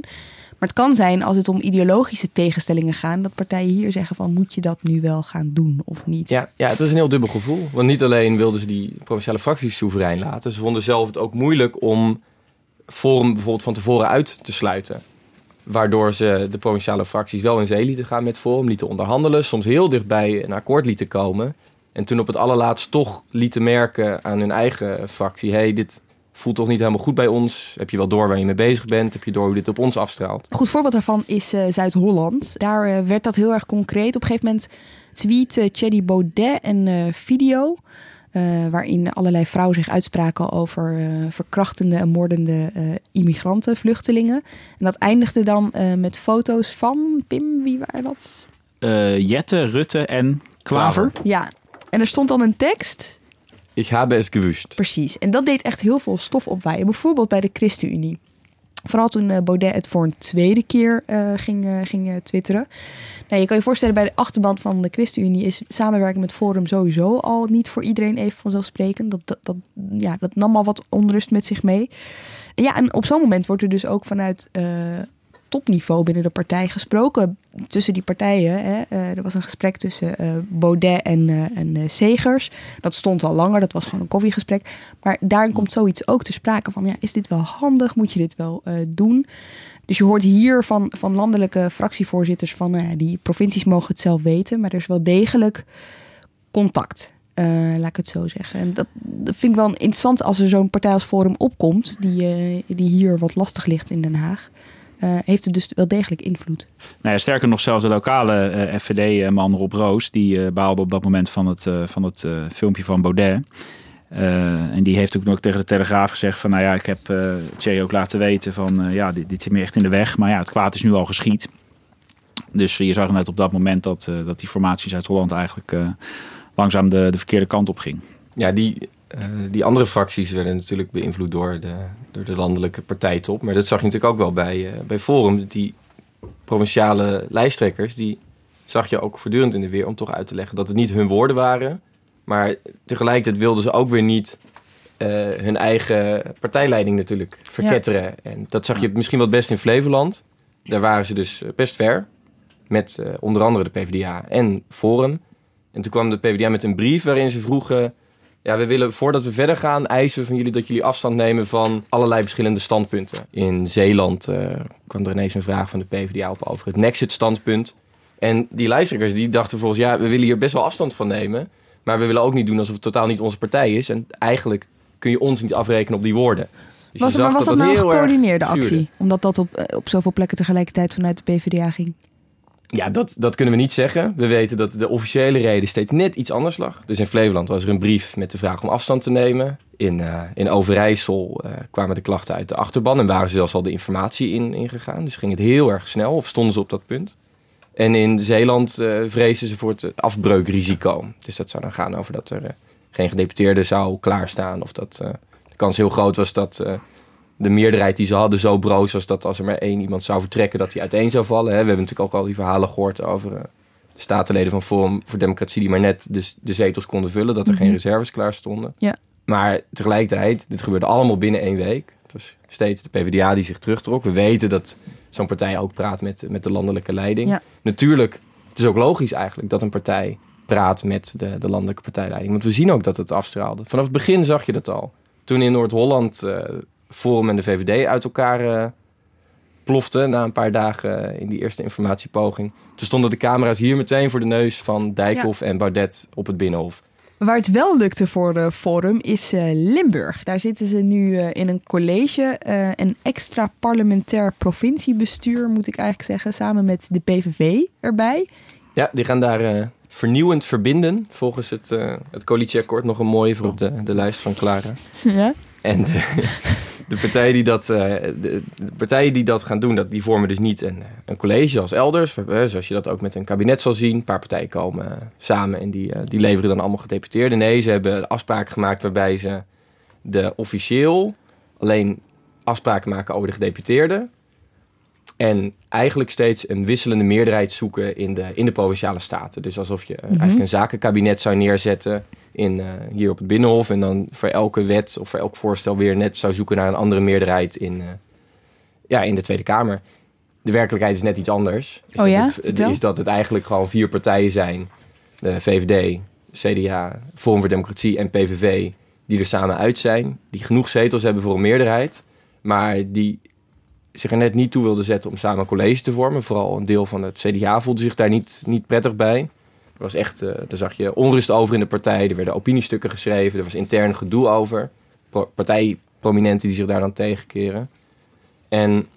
Maar het kan zijn als het om ideologische tegenstellingen gaat, dat partijen hier zeggen van moet je dat nu wel gaan doen of niet? Ja, ja het was een heel dubbel gevoel. Want niet alleen wilden ze die provinciale fracties soeverein laten, ze vonden zelf het ook moeilijk om Forum bijvoorbeeld van tevoren uit te sluiten. Waardoor ze de provinciale fracties wel in zee lieten gaan met Forum, lieten onderhandelen, soms heel dichtbij een akkoord lieten komen. En toen op het allerlaatst toch lieten merken aan hun eigen fractie: hé, hey, dit voelt toch niet helemaal goed bij ons? Heb je wel door waar je mee bezig bent? Heb je door hoe dit op ons afstraalt? Een goed voorbeeld daarvan is uh, Zuid-Holland. Daar uh, werd dat heel erg concreet. Op een gegeven moment tweet uh, Thierry Baudet een video. Uh, waarin allerlei vrouwen zich uitspraken over uh, verkrachtende en moordende uh, immigranten, vluchtelingen. En dat eindigde dan met foto's van, Pim, wie waren dat? Jette, Rutte en Klaver. Ja, en er stond dan een tekst. Ik habe es gewusst. Precies, en dat deed echt heel veel stof opwaaien. Bijvoorbeeld bij de ChristenUnie. Vooral toen uh, Baudet het voor een tweede keer uh, ging, uh, ging twitteren. Nou, je kan je voorstellen, bij de achterband van de ChristenUnie is samenwerken met Forum sowieso al niet voor iedereen even vanzelfsprekend. Dat, dat, ja, dat nam al wat onrust met zich mee. Ja, en op zo'n moment wordt er dus ook vanuit topniveau binnen de partij gesproken. Tussen die partijen. Hè. er was een gesprek tussen Baudet en, en Segers. Dat stond al langer, dat was gewoon een koffiegesprek. Maar daarin komt zoiets ook te sprake van: ja, is dit wel handig? Moet je dit wel uh, doen? Dus je hoort hier van, van landelijke fractievoorzitters van uh, die provincies mogen het zelf weten, maar er is wel degelijk contact. Uh, laat ik het zo zeggen. En dat, dat vind ik wel interessant als er zo'n partij als Forum opkomt, die, die hier wat lastig ligt in Den Haag. Uh, heeft het dus wel degelijk invloed. Nou ja, sterker nog, zelfs de lokale uh, FVD-man Rob Roos... die uh, baalde op dat moment van het, van het filmpje van Baudet. en die heeft ook nog tegen de Telegraaf gezegd van... nou ja, ik heb uh, Thierry ook laten weten van... ja, dit, dit zit me echt in de weg. Maar ja, het kwaad is nu al geschied. Dus je zag net op dat moment dat, dat die formaties uit Holland... eigenlijk langzaam de, de verkeerde kant op ging. Ja, die, uh, die andere fracties werden natuurlijk beïnvloed door de, door de landelijke partijtop. Maar dat zag je natuurlijk ook wel bij, uh, bij Forum. Die provinciale lijsttrekkers, die zag je ook voortdurend in de weer om toch uit te leggen dat het niet hun woorden waren. Maar tegelijkertijd wilden ze ook weer niet uh, hun eigen partijleiding natuurlijk verketteren. Ja. En dat zag je misschien wel het best in Flevoland. Daar waren ze dus best ver. Met onder andere de PvdA en Forum. En toen kwam de PvdA met een brief waarin ze vroegen... ja, we willen voordat we verder gaan eisen we van jullie dat jullie afstand nemen van allerlei verschillende standpunten. In Zeeland uh, kwam er ineens een vraag van de PvdA op over het Nexit-standpunt. En die lijsttrekkers die dachten volgens ja, we willen hier best wel afstand van nemen... maar we willen ook niet doen alsof het totaal niet onze partij is. En eigenlijk kun je ons niet afrekenen op die woorden. Dus was, maar was dat, dat nou een gecoördineerde actie? Omdat dat op, op zoveel plekken tegelijkertijd vanuit de PvdA ging? Ja, dat, dat kunnen we niet zeggen. We weten dat de officiële reden steeds net iets anders lag. Dus in Flevoland was er een brief met de vraag om afstand te nemen. In, eh, in Overijssel eh, kwamen de klachten uit de achterban en waren ze zelfs al de informatie in, ingegaan. Dus ging het heel erg snel, of stonden ze op dat punt. En in Zeeland uh, ze voor het afbreukrisico. Dus dat zou dan gaan over dat er geen gedeputeerde zou klaarstaan. Of dat de kans heel groot was dat de meerderheid die ze hadden zo broos was dat als er maar één iemand zou vertrekken, dat hij uiteen zou vallen. Hè. We hebben natuurlijk ook al die verhalen gehoord over de statenleden van Forum voor Democratie die maar net de, de zetels konden vullen, dat er geen Mhm. reserves klaar stonden. Ja. Maar tegelijkertijd, dit gebeurde allemaal binnen één week. Het was steeds de PvdA die zich terugtrok. We weten dat zo'n partij ook praat met, met de landelijke leiding. Ja. Natuurlijk, het is ook logisch eigenlijk dat een partij praat met de, de landelijke partijleiding. Want we zien ook dat het afstraalde. Vanaf het begin zag je dat al. Toen in Noord-Holland eh, Forum en de VVD uit elkaar eh, ploften na een paar dagen in die eerste informatiepoging. Toen stonden de camera's hier meteen voor de neus van Dijkhoff en Baudet op het Binnenhof. Waar het wel lukte voor de Forum is eh, Limburg. Daar zitten ze nu eh, in een college, een extra parlementair provinciebestuur, moet ik eigenlijk zeggen, samen met de PVV erbij. Ja, die gaan daar vernieuwend verbinden. Volgens het, het coalitieakkoord nog een mooie voor op de, de lijst van Clara. Ja. En de, de, partijen die dat, eh, de, partijen die dat gaan doen, dat, die vormen dus niet een, een college als elders. eh, Zoals je dat ook met een kabinet zal zien. Een paar partijen komen eh, samen en die, eh, die leveren dan allemaal gedeputeerden. Nee, ze hebben afspraken gemaakt waarbij ze de officieel alleen afspraken maken over de gedeputeerden. En eigenlijk steeds een wisselende meerderheid zoeken in de, in de provinciale staten. Dus alsof je eh, eigenlijk een zakenkabinet zou neerzetten in, eh, hier op het Binnenhof. En dan voor elke wet of voor elk voorstel weer net zou zoeken naar een andere meerderheid in, eh, ja, in de Tweede Kamer. De werkelijkheid is net iets anders. Is Oh ja? Dat het, is dat het eigenlijk gewoon vier partijen zijn. De VVD, CDA, Forum voor Democratie en PVV. Die er samen uit zijn. Die genoeg zetels hebben voor een meerderheid. Maar die zich er net niet toe wilden zetten om samen een college te vormen. Vooral een deel van het CDA voelde zich daar niet, niet prettig bij. Er was echt, eh daar zag je onrust over in de partij. Er werden opiniestukken geschreven. Er was intern gedoe over. Pro- Partijprominenten die zich daar dan tegenkeren. En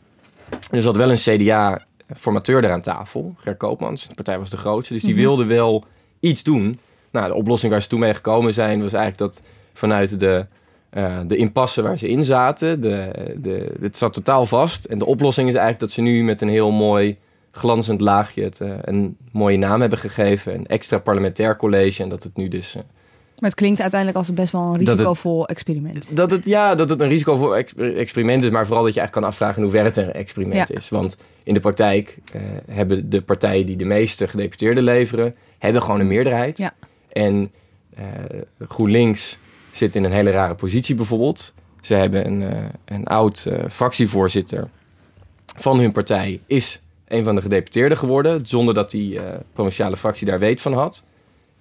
er zat wel een CDA-formateur daar aan tafel. Ger Koopmans. De partij was de grootste. Dus die Mhm. wilde wel iets doen. Nou, de oplossing waar ze toen mee gekomen zijn... was eigenlijk dat vanuit de, eh, de impasse waar ze in zaten... De, de, het zat totaal vast. En de oplossing is eigenlijk dat ze nu met een heel mooi glanzend laagje... Het, eh, een mooie naam hebben gegeven. Een extra parlementair college. En dat het nu dus... eh, Maar het klinkt uiteindelijk als best wel een het- risicovol experiment. dat het, ja, dat het een risicovol ex- experiment is, maar vooral dat je eigenlijk kan afvragen in hoeverre het een experiment Ja. is. Want in de praktijk eh, hebben de partijen die de meeste gedeputeerden leveren, hebben gewoon een meerderheid. Ja. En eh, GroenLinks zit in een hele rare positie bijvoorbeeld. Ze hebben een, een oud fractievoorzitter van hun partij, is een van de gedeputeerden geworden, zonder dat die eh, provinciale fractie daar weet van had.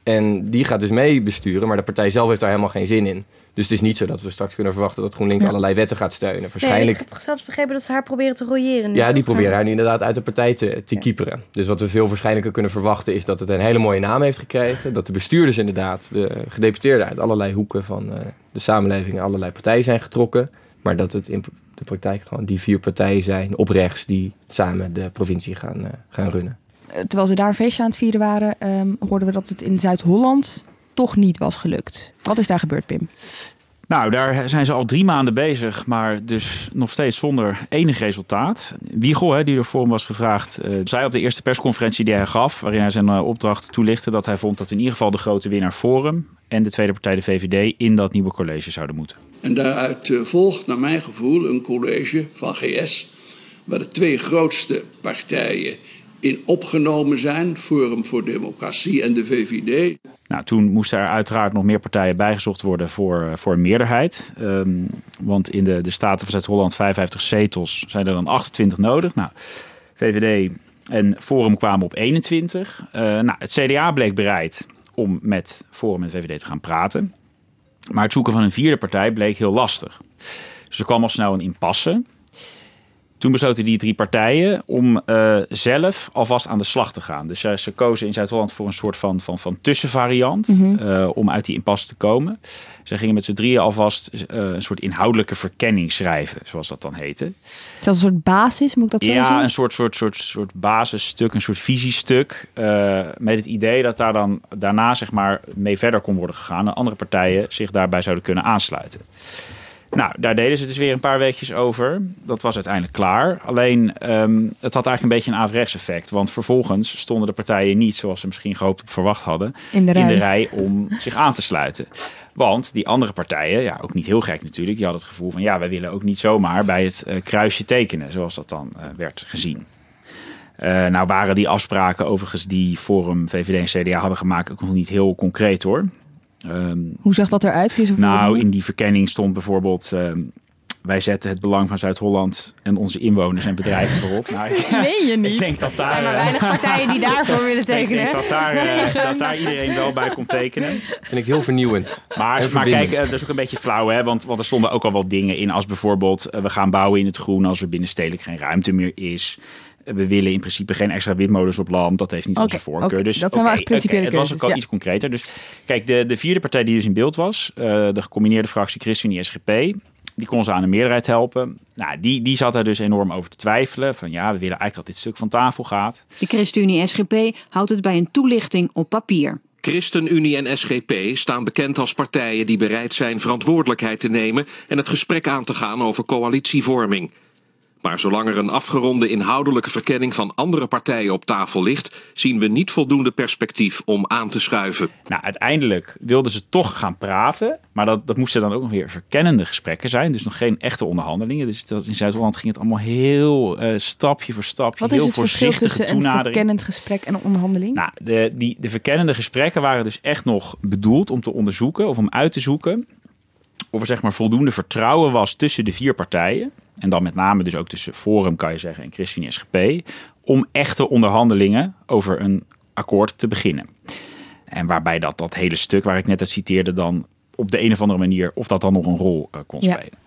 En die gaat dus mee besturen, maar de partij zelf heeft daar helemaal geen zin in. Dus het is niet zo dat we straks kunnen verwachten dat GroenLinks Ja. allerlei wetten gaat steunen. Nee, Waarschijnlijk, ik heb zelfs begrepen dat ze haar proberen te royeren. ja, die proberen haar nu inderdaad uit de partij te, te kieperen. Dus wat we veel waarschijnlijker kunnen verwachten is dat het een hele mooie naam heeft gekregen. Dat de bestuurders inderdaad, de gedeputeerden uit allerlei hoeken van eh, de samenleving, allerlei partijen zijn getrokken. Maar dat het in de praktijk gewoon die vier partijen zijn op rechts die samen de provincie gaan, eh, gaan runnen. Eh, Terwijl ze daar een feestje aan het vieren waren, ehm, hoorden we dat het in Zuid-Holland toch niet was gelukt. Wat is daar gebeurd, Pim? Nou, daar zijn ze al drie maanden bezig, maar dus nog steeds zonder enig resultaat. Wiegel, hè, die ervoor was gevraagd, eh, zei op de eerste persconferentie die hij gaf, waarin hij zijn opdracht toelichtte, dat hij vond dat in ieder geval de grote winnaar Forum en de tweede partij, de VVD, in dat nieuwe college zouden moeten. En daaruit eh, volgt naar mijn gevoel een college van GS... waar de twee grootste partijen in opgenomen zijn... Forum voor Democratie en de VVD. Nou, toen moesten er uiteraard nog meer partijen bijgezocht worden voor, eh, voor een meerderheid. Ehm, want in de, de Staten van Zuid-Holland 55 zetels zijn er dan 28 nodig. Nou, VVD en Forum kwamen op 21. Eh, nou, het CDA bleek bereid om met Forum en VVD te gaan praten. Maar het zoeken van een vierde partij bleek heel lastig. Dus er kwam al snel een impasse. Toen besloten die drie partijen om uh, zelf alvast aan de slag te gaan. Dus uh, ze kozen in Zuid-Holland voor een soort van, van, van tussenvariant mm -hmm. uh, om uit die impasse te komen. Ze gingen met z'n drieën alvast een soort inhoudelijke verkenning schrijven, zoals dat dan heette. Is dat een soort basis, moet ik dat zo ja, zeggen? Ja, een soort, soort, soort, soort basisstuk, een soort visiestuk. met het idee dat daar dan daarna zeg maar mee verder kon worden gegaan. En andere partijen zich daarbij zouden kunnen aansluiten. Nou, daar deden ze dus weer een paar weekjes over. Dat was uiteindelijk klaar. Alleen, um, het had eigenlijk een beetje een averechts effect. Want vervolgens stonden de partijen niet, zoals ze misschien gehoopt of verwacht hadden, in de rij, in de rij om zich aan te sluiten. Want die andere partijen, ja, ook niet heel gek natuurlijk, die hadden het gevoel van ja, wij willen ook niet zomaar bij het uh, kruisje tekenen, zoals dat dan uh, werd gezien. Uh, nou waren die afspraken overigens die Forum, VVD en CDA hadden gemaakt ook nog niet heel concreet hoor. Um, Hoe zag dat eruit? Kun je zo nou, in die verkenning stond bijvoorbeeld... Um, wij zetten het belang van Zuid-Holland en onze inwoners en bedrijven voorop. Nou, nee, je niet. Ik denk dat daar... Er zijn maar weinig partijen die daarvoor willen tekenen. Ik denk dat daar, uh, dat daar iedereen wel bij komt tekenen. Vind ik heel vernieuwend. Maar, maar kijk, uh, dat is ook een beetje flauw, hè? Want, want er stonden ook al wat dingen in. Als bijvoorbeeld, we gaan bouwen in het groen als er binnenstedelijk geen ruimte meer is. We willen in principe geen extra windmolens op land. Dat heeft niet onze voorkeur. oké, Dus dat zijn wel principiële oké, Het was ook al iets concreter. Dus kijk, de, de vierde partij die dus in beeld was, eh, de gecombineerde fractie ChristenUnie-SGP, die kon ze aan de meerderheid helpen. Nou, die, die zat daar dus enorm over te twijfelen. Van ja, we willen eigenlijk dat dit stuk van tafel gaat. De ChristenUnie-SGP houdt het bij een toelichting op papier. ChristenUnie en SGP staan bekend als partijen die bereid zijn verantwoordelijkheid te nemen en het gesprek aan te gaan over coalitievorming. Maar zolang er een afgeronde inhoudelijke verkenning van andere partijen op tafel ligt, zien we niet voldoende perspectief om aan te schuiven. Nou, uiteindelijk wilden ze toch gaan praten. Maar dat, dat moesten dan ook nog weer verkennende gesprekken zijn. Dus nog geen echte onderhandelingen. Dus dat, in Zuid-Holland ging het allemaal heel uh, stapje voor stapje. Wat heel is het verschil tussen een verkennend gesprek en een onderhandeling? Nou, de, die, de verkennende gesprekken waren dus echt nog bedoeld om te onderzoeken of om uit te zoeken of er zeg maar voldoende vertrouwen was tussen de vier partijen. En dan met name dus ook tussen Forum, kan je zeggen, en ChristenUnie SGP. Om echte onderhandelingen over een akkoord te beginnen. En waarbij dat, dat hele stuk waar ik net uit citeerde dan op de een of andere manier... of dat dan nog een rol uh, kon Ja. spelen.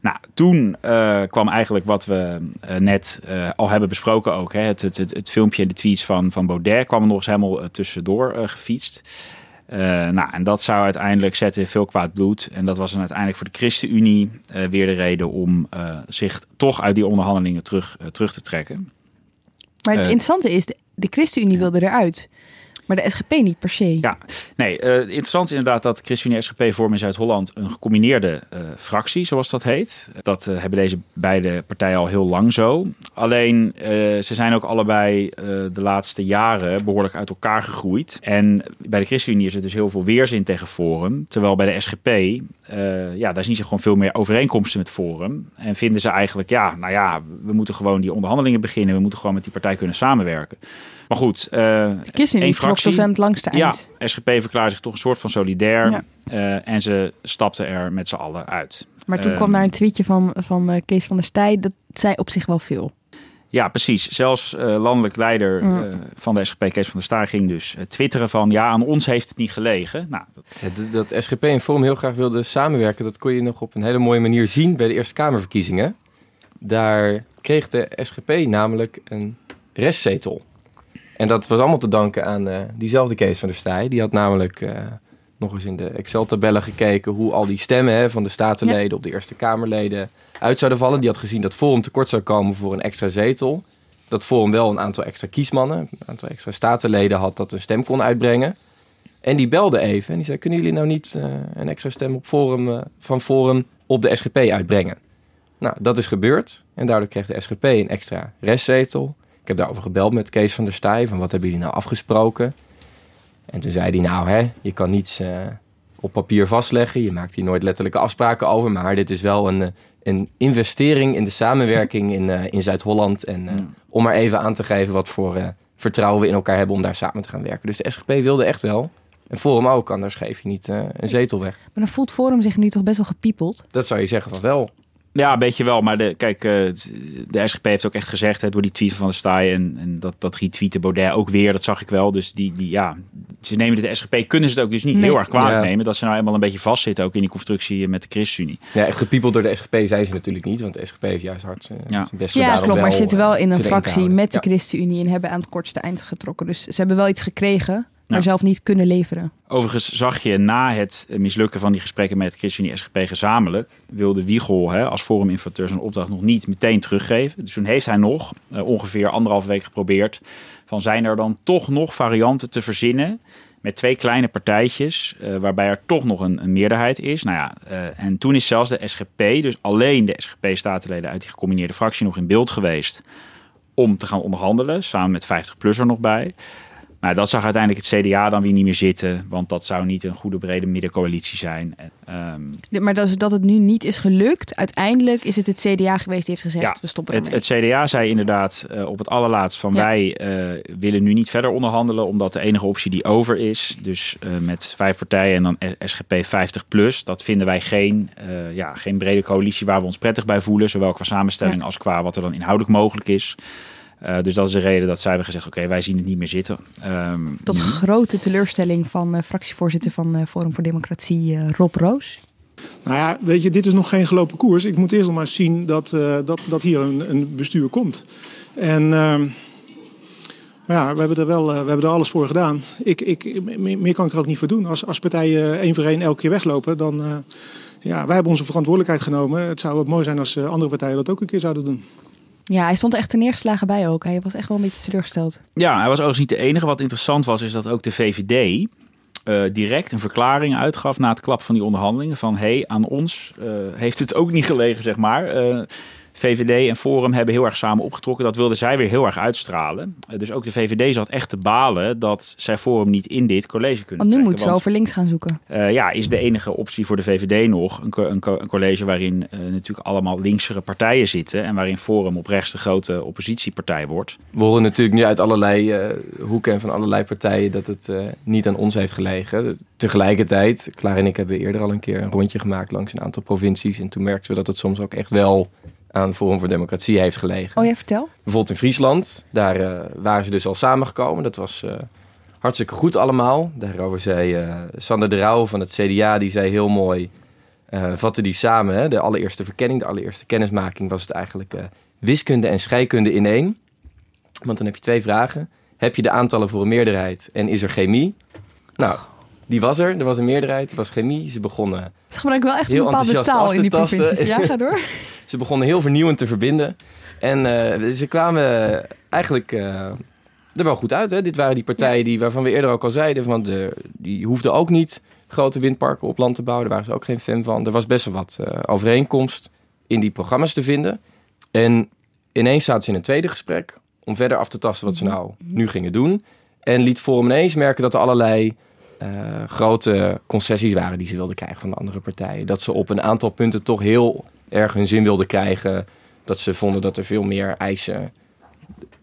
Nou, toen uh, kwam eigenlijk wat we uh, net al hebben besproken ook. Hè? Het, het, het, het, filmpje en de tweets van, van Baudet kwam er nog eens helemaal tussendoor gefietst. Uh, nou, en dat zou uiteindelijk zetten veel kwaad bloed. En dat was dan uiteindelijk voor de ChristenUnie uh, weer de reden om uh, zich toch uit die onderhandelingen terug, terug te trekken. Maar het interessante is, de, de ChristenUnie wilde eruit. Maar de SGP niet per se. Ja, nee, uh, interessant is inderdaad dat ChristenUnie SGP vormen in Zuid-Holland een gecombineerde uh, fractie, zoals dat heet. Dat uh, hebben deze beide partijen al heel lang zo. Alleen, ze zijn ook allebei de laatste jaren behoorlijk uit elkaar gegroeid. En bij de ChristenUnie is er dus heel veel weerzin tegen Forum. Terwijl bij de SGP, ja, daar zien ze gewoon veel meer overeenkomsten met Forum. En vinden ze eigenlijk, ja, nou ja, we moeten gewoon die onderhandelingen beginnen. We moeten gewoon met die partij kunnen samenwerken. Maar goed, uh, de dus aan het langste eind. Ja, SGP verklaarde zich toch een soort van solidair. Ja. Uh, en ze stapten er met z'n allen uit. Maar toen Uh, kwam daar een tweetje van, van uh, Kees van der Staaij. Dat zei op zich wel veel. Ja, precies. Zelfs uh, landelijk leider Ja. uh, van de SGP, Kees van der Staaij, ging dus uh, twitteren van... ja, aan ons heeft het niet gelegen. Nou, dat... Ja, dat, dat SGP en Forum heel graag wilden samenwerken... dat kon je nog op een hele mooie manier zien bij de Eerste Kamerverkiezingen. Daar kreeg de SGP namelijk een restzetel. En dat was allemaal te danken aan uh, diezelfde Kees van der Staaij. Die had namelijk uh, nog eens in de Excel-tabellen gekeken... hoe al die stemmen hè, van de statenleden ja. op de Eerste Kamerleden uit zouden vallen. Die had gezien dat Forum tekort zou komen voor een extra zetel. Dat Forum wel een aantal extra kiesmannen, een aantal extra statenleden had... dat een stem kon uitbrengen. En die belde even en die zei... kunnen jullie nou niet uh, een extra stem op forum, van Forum op de SGP uitbrengen? Nou, dat is gebeurd. En daardoor kreeg de SGP een extra restzetel... Ik heb daarover gebeld met Kees van der Staaij. Van wat hebben jullie nou afgesproken? En toen zei hij, nou hè, je kan niets uh, op papier vastleggen. Je maakt hier nooit letterlijke afspraken over. Maar dit is wel een, een investering in de samenwerking in, uh, in Zuid-Holland. En uh, mm. om maar even aan te geven wat voor vertrouwen we in elkaar hebben om daar samen te gaan werken. Dus de SGP wilde echt wel. En Forum ook, anders geef je niet een zetel weg. Maar dan voelt Forum zich nu toch best wel gepiepeld? Dat zou je zeggen van wel. Ja, een beetje wel. Maar de, kijk, eh, de SGP heeft ook echt gezegd hè, door die tweet van de Staaij en, en dat, dat retweeten Baudet ook weer, dat zag ik wel. Dus die, die ja, ze nemen de SGP, kunnen ze het ook dus niet Nee. heel erg kwalijk Ja. nemen. Dat ze nou eenmaal een beetje vastzitten ook in die constructie met de ChristenUnie. Ja, echt gepiepeld door de SGP zijn ze natuurlijk niet, want de SGP heeft juist hard eh, zijn best gedaan. Ja, klopt. Maar ze zitten wel in een fractie met de. ChristenUnie en hebben aan het kortste eind getrokken. Dus ze hebben wel iets gekregen, maar zelf niet kunnen leveren. Overigens zag je na het mislukken van die gesprekken met ChristenUnie SGP gezamenlijk, wilde Wiegel hè, als foruminformateur zijn opdracht nog niet meteen teruggeven. Dus toen heeft hij nog eh, ongeveer anderhalve week geprobeerd van zijn er dan toch nog varianten te verzinnen met twee kleine partijtjes, eh, waarbij er toch nog een, een meerderheid is. Nou ja, eh, en toen is zelfs de SGP, dus alleen de SGP-statenleden uit die gecombineerde fractie, nog in beeld geweest om te gaan onderhandelen, samen met 50PLUS er nog bij. Maar dat zag uiteindelijk het CDA dan weer niet meer zitten, want dat zou niet een goede brede middencoalitie zijn. Ehm, Maar dat, dat het nu niet is gelukt, uiteindelijk is het het CDA geweest die heeft gezegd, Ja, we stoppen het, het CDA zei inderdaad eh, op het allerlaatst van Ja. wij eh, willen nu niet verder onderhandelen, omdat de enige optie die over is, dus eh, met vijf partijen en dan SGP 50 plus, dat vinden wij geen, ja, geen brede coalitie waar we ons prettig bij voelen, zowel qua samenstelling Ja. als qua wat er dan inhoudelijk mogelijk is. Eh, dus dat is de reden dat zij hebben gezegd, oké, wij zien het niet meer zitten. Ehm, Tot grote teleurstelling van eh, fractievoorzitter van eh, Forum voor Democratie, Rob Roos. Nou ja, weet je, dit is nog geen gelopen koers. Ik moet eerst nog maar zien dat, eh, dat, dat hier een, een bestuur komt. En ehm, maar ja, we hebben er wel eh, we hebben er alles voor gedaan. Ik, ik, meer, kan ik er ook niet voor doen. Als, als partijen één voor één elke keer weglopen, dan... eh, ja, wij hebben onze verantwoordelijkheid genomen. Het zou ook mooi zijn als eh, andere partijen dat ook een keer zouden doen. Ja, hij stond echt te neergeslagen bij ook. Hij was echt wel een beetje teleurgesteld. Ja, hij was overigens niet de enige. Wat interessant was, is dat ook de VVD eh, direct een verklaring uitgaf na het klap van die onderhandelingen. Van hé, hey, aan ons eh, heeft het ook niet gelegen, zeg maar. Eh, VVD en Forum hebben heel erg samen opgetrokken. Dat wilden zij weer heel erg uitstralen. Eh, dus ook de VVD zat echt te balen dat zij Forum niet in dit college kunnen Want nu trekken. moet ze Want, over links gaan zoeken. eh, ja, is de enige optie voor de VVD nog een, co- een, co- een college waarin eh, natuurlijk allemaal linksere partijen zitten. En waarin Forum op rechts de grote oppositiepartij wordt. We horen natuurlijk nu uit allerlei eh, hoeken en van allerlei partijen dat het eh, niet aan ons heeft gelegen. Tegelijkertijd, Klaar en ik hebben eerder al een keer een rondje gemaakt langs een aantal provincies. En toen merkten we dat het soms ook echt wel aan Forum voor Democratie heeft gelegen. Oh ja, vertel. Bijvoorbeeld in Friesland, daar eh, waren ze dus al samengekomen. Dat was eh, hartstikke goed allemaal. Daarover zei eh, Sander de Rauw van het CDA, die zei heel mooi, eh vatte die samen. Hè? De allereerste verkenning, de allereerste kennismaking was het eigenlijk wiskunde en scheikunde in één. Want dan heb je twee vragen. Heb je de aantallen voor een meerderheid en is er chemie? Nou, die was er. Er was een meerderheid, er was chemie. Ze begonnen Ze gebruiken wel echt een bepaalde taal in die provincies. Ja, ga door. Ze begonnen heel vernieuwend te verbinden. En eh, ze kwamen eigenlijk eh, er wel goed uit. Hè? Dit waren die partijen die, waarvan we eerder ook al zeiden... Van de, die hoefden ook niet grote windparken op land te bouwen. Daar waren ze ook geen fan van. Er was best wel wat eh, overeenkomst in die programma's te vinden. En ineens zaten ze in een tweede gesprek... om verder af te tasten wat ze nou nu gingen doen. En liet Forum ineens merken dat er allerlei... grote concessies waren die ze wilden krijgen van de andere partijen. Dat ze op een aantal punten toch heel erg hun zin wilden krijgen. Dat ze vonden dat er veel meer eisen.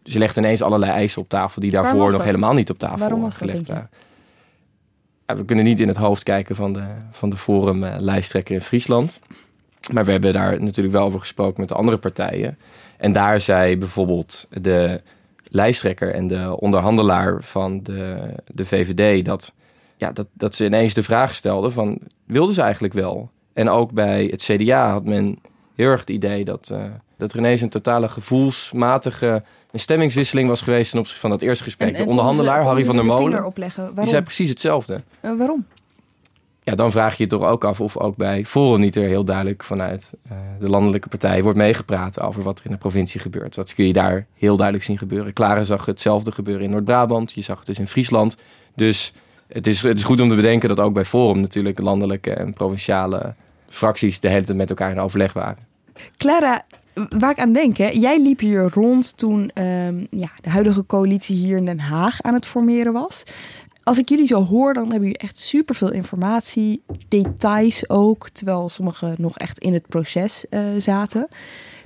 Ze legden ineens allerlei eisen op tafel die daarvoor nog helemaal niet op tafel Waarom was gelegd waren. Ja, we kunnen niet in het hoofd kijken van de, van de Forum eh, lijsttrekker in Friesland. Maar we hebben daar natuurlijk wel over gesproken met de andere partijen. En daar zei bijvoorbeeld de lijsttrekker en de onderhandelaar van de, de VVD dat, ja, dat, dat ze ineens de vraag stelden van wilden ze eigenlijk wel? En ook bij het CDA had men heel erg het idee dat, eh, dat er ineens een totale gevoelsmatige een stemmingswisseling was geweest ten opzichte van dat eerste gesprek. En- en de onderhandelaar, ze- Harry van der de Molen, die zei precies hetzelfde. Eh, waarom? Ja, dan vraag je je toch ook af of ook bij Forum niet er heel duidelijk vanuit eh, de landelijke partijen wordt meegepraat over wat er in de provincie gebeurt. Dat kun je daar heel duidelijk zien gebeuren. Klare zag hetzelfde gebeuren in Noord-Brabant, je zag het dus in Friesland. Dus het is, het is goed om te bedenken dat ook bij Forum natuurlijk landelijke en provinciale fracties de hele tijd met elkaar in overleg waren. Clara, waar ik aan denk, hè, jij liep hier rond toen ehm, ja, de huidige coalitie hier in Den Haag aan het formeren was. Als ik jullie zo hoor, dan hebben jullie echt superveel informatie, details ook, terwijl sommigen nog echt in het proces eh, zaten.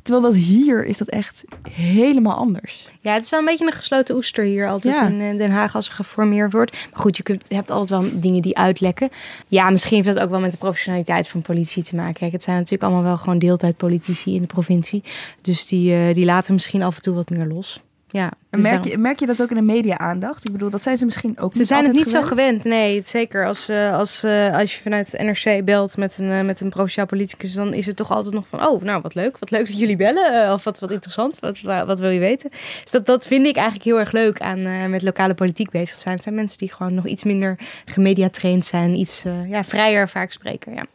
Terwijl dat hier is dat echt helemaal anders. Ja, het is wel een beetje een gesloten oester hier altijd Ja. in eh, Den Haag als er geformeerd wordt. Maar goed, je, kunt, je hebt altijd wel dingen die uitlekken. Ja, misschien heeft dat ook wel met de professionaliteit van politie te maken. Kijk, het zijn natuurlijk allemaal wel gewoon deeltijdpolitici in de provincie. Dus die, eh, die laten misschien af en toe wat meer los. Ja, En dus merk, je, merk je dat ook in de media-aandacht? Ik bedoel, dat zijn ze misschien ook Ze niet zijn het niet zo gewend. Nee, zeker. Als, eh, als, eh, als je vanuit het NRC belt met een, eh, met een provinciaal politicus, dan is het toch altijd nog van: oh, nou wat leuk. Wat leuk dat jullie bellen. of wat, wat interessant. Wat, wa- wat wil je weten? Dus dat, dat vind ik eigenlijk heel erg leuk aan met lokale politiek bezig te zijn. Het zijn mensen die gewoon nog iets minder gemediatraind zijn, iets ja, vrijer vaak spreken. Ja.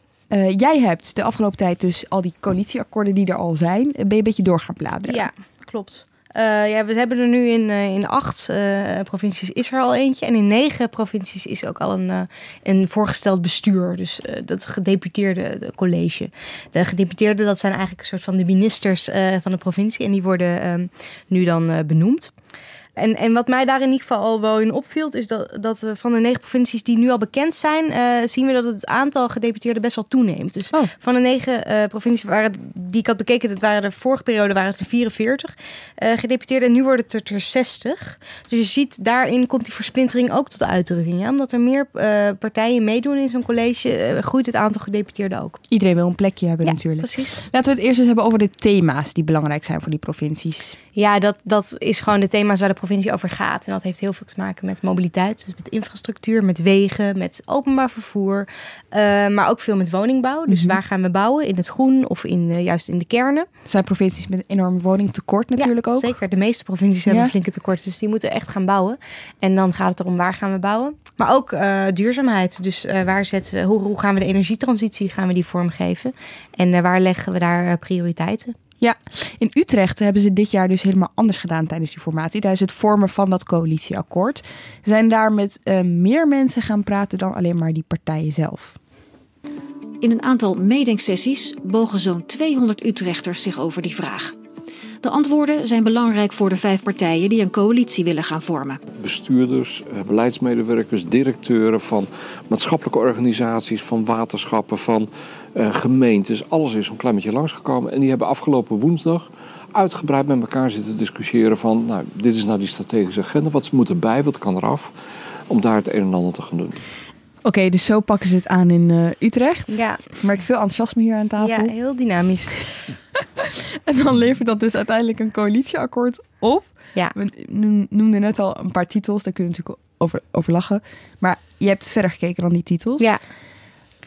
Jij hebt de afgelopen tijd dus al die coalitieakkoorden die er al zijn, ben je een beetje door gaan bladeren. Ja, klopt. Eh, ja, we hebben er nu in, eh, in acht eh, provincies is er al eentje. En in negen provincies is ook al een, een voorgesteld bestuur. Dus dat gedeputeerde de college. De gedeputeerden, dat zijn eigenlijk een soort van de ministers van de provincie. En die worden ehm, nu dan benoemd. En, en wat mij daar in ieder geval al wel in opviel, is dat, dat we van de negen provincies die nu al bekend zijn, eh, zien we dat het aantal gedeputeerden best wel toeneemt. Dus van de negen eh, provincies waren, die ik had bekeken, dat waren de vorige periode waren het er 44 eh, gedeputeerden en nu worden het er 60. Dus je ziet, daarin komt die versplintering ook tot uitdrukking. Ja? Omdat er meer partijen meedoen in zo'n college, groeit het aantal gedeputeerden ook. Iedereen wil een plekje hebben Ja, natuurlijk. precies. Laten we het eerst eens hebben over de thema's die belangrijk zijn voor die provincies. Ja, dat, dat is gewoon de thema's waar de provincie over gaat. En dat heeft heel veel te maken met mobiliteit, dus met infrastructuur, met wegen, met openbaar vervoer. eh, maar ook veel met woningbouw. Dus Mhm. waar gaan we bouwen? In het groen of in, eh, juist in de kernen? Er zijn provincies met een enorm woningtekort natuurlijk ook. Zeker, de meeste provincies hebben Ja. een flinke tekort. Dus die moeten echt gaan bouwen. En dan gaat het erom waar gaan we bouwen. Maar ook eh, duurzaamheid. Dus waar zetten we, hoe, hoe gaan we de energietransitie gaan we die vormgeven? En waar leggen we daar prioriteiten? Ja, in Utrecht hebben ze dit jaar dus helemaal anders gedaan tijdens die formatie. Tijdens het vormen van dat coalitieakkoord. Ze zijn daar met eh, meer mensen gaan praten dan alleen maar die partijen zelf. In een aantal meedenksessies bogen zo'n 200 Utrechters zich over die vraag. De antwoorden zijn belangrijk voor de vijf partijen die een coalitie willen gaan vormen. bestuurders, eh, beleidsmedewerkers, directeuren van maatschappelijke organisaties, van waterschappen, van eh, gemeentes. Alles is zo'n klein beetje langsgekomen. En die hebben afgelopen woensdag uitgebreid met elkaar zitten discussiëren van... Nou, dit is nou die strategische agenda, wat moet erbij, wat kan eraf... om daar het een en ander te gaan doen. Oké, dus zo pakken ze het aan in eh, Utrecht. Ja. Ik merk veel enthousiasme hier aan tafel. Ja, heel dynamisch. En dan levert dat dus uiteindelijk een coalitieakkoord op. Ja. We no- noemden net al een paar titels, daar kun je natuurlijk over, over lachen. Maar je hebt verder gekeken dan die titels. Ja.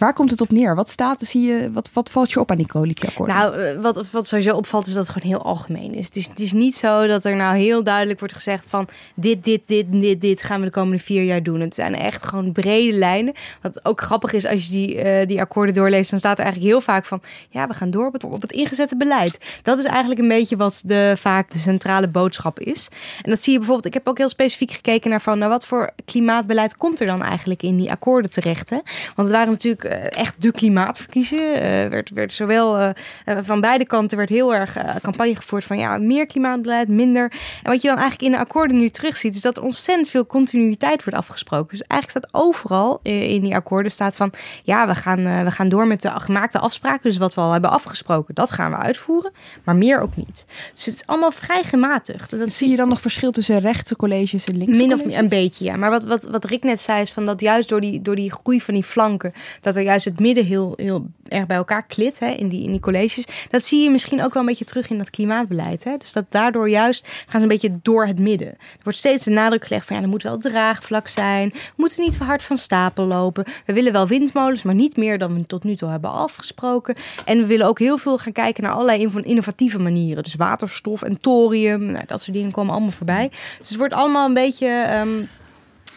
Waar komt het op neer? Wat staat, zie je, wat, wat valt je op aan die coalitieakkoorden? Nou, eh, wat, wat sowieso opvalt is dat het gewoon heel algemeen is. Het, is. het is niet zo dat er nou heel duidelijk wordt gezegd van dit, dit, dit, dit, dit gaan we de komende vier jaar doen. Het zijn echt gewoon brede lijnen. Wat ook grappig is als je die, eh, die akkoorden doorleest, dan staat er eigenlijk heel vaak van ja, we gaan door op het, ingezette beleid. Dat is eigenlijk een beetje wat de, vaak de centrale boodschap is. En dat zie je bijvoorbeeld, ik heb ook heel specifiek gekeken naar van nou, wat voor klimaatbeleid komt er dan eigenlijk in die akkoorden terecht. Hè? Want het waren natuurlijk echt de klimaatverkiezingen. Eh werd, werd zowel eh, eh, van beide kanten werd heel erg eh, campagne gevoerd van ja, meer klimaatbeleid, minder. En wat je dan eigenlijk in de akkoorden nu terugziet, is dat ontzettend veel continuïteit wordt afgesproken. Dus eigenlijk staat overal eh, in die akkoorden staat van ja, we gaan, eh, we gaan door met de gemaakte afspraken. Dus wat we al hebben afgesproken, dat gaan we uitvoeren. Maar meer ook niet. Dus het is allemaal vrij gematigd. Dat zie je dan nog verschil tussen rechtse colleges en linkse Min of meer een beetje, ja. Maar wat, wat, wat Rick net zei, is van dat juist door die, door die groei van die flanken, dat er juist het midden heel, heel erg bij elkaar klit hè, in, die, in die colleges. Dat zie je misschien ook wel een beetje terug in dat klimaatbeleid. Hè? Dus dat daardoor juist gaan ze een beetje door het midden. Er wordt steeds de nadruk gelegd van ja, er moet wel draagvlak zijn. We moeten niet te hard van stapel lopen. We willen wel windmolens, maar niet meer dan we tot nu toe hebben afgesproken. En we willen ook heel veel gaan kijken naar allerlei inno- innovatieve manieren. Dus waterstof en thorium, nou, dat soort dingen komen allemaal voorbij. Dus het wordt allemaal een beetje... ehm,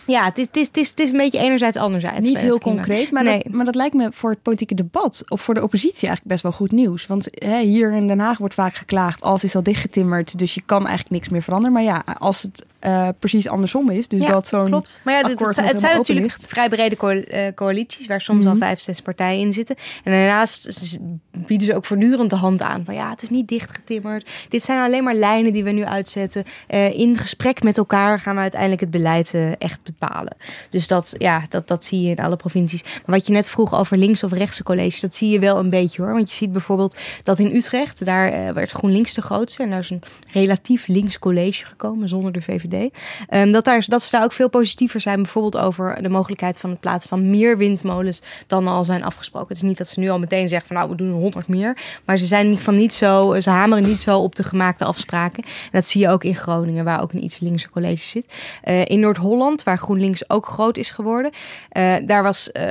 ja, het is, het, is, het, is, het is een beetje enerzijds, anderzijds. Niet heel concreet, maar, nee. dat, maar dat lijkt me voor het politieke debat of voor de oppositie eigenlijk best wel goed nieuws. Want hè, hier in Den Haag wordt vaak geklaagd, alles is al dichtgetimmerd, dus je kan eigenlijk niks meer veranderen. Maar ja, als het eh, precies andersom is, dus Ja, dat zo'n klopt. Maar ja, dit- het, zijn natuurlijk ligt. vrij brede eh, coalities, waar soms Mhm. al vijf, zes partijen in zitten. En daarnaast bieden ze ook voortdurend de hand aan van ja, het is niet dichtgetimmerd. Dit zijn alleen maar lijnen die we nu uitzetten. Eh, in gesprek met elkaar gaan we uiteindelijk het beleid echt bepalen. Dus dat, ja, dat, dat zie je in alle provincies. Maar wat je net vroeg over links of rechtse colleges, dat zie je wel een beetje hoor. Want je ziet bijvoorbeeld dat in Utrecht, daar werd GroenLinks de grootste. En daar is een relatief links college gekomen zonder de VVD. Um, dat, daar, dat ze daar ook veel positiever zijn, bijvoorbeeld over de mogelijkheid van het plaatsen van meer windmolens dan al zijn afgesproken. Het is niet dat ze nu al meteen zeggen van nou we doen er 100 meer. Maar ze zijn geval niet zo, ze hameren niet zo op de gemaakte afspraken. En dat zie je ook in Groningen, waar ook een iets linkse college zit. Uh, in Noord-Holland, waar GroenLinks ook groot is geworden, uh, daar was uh,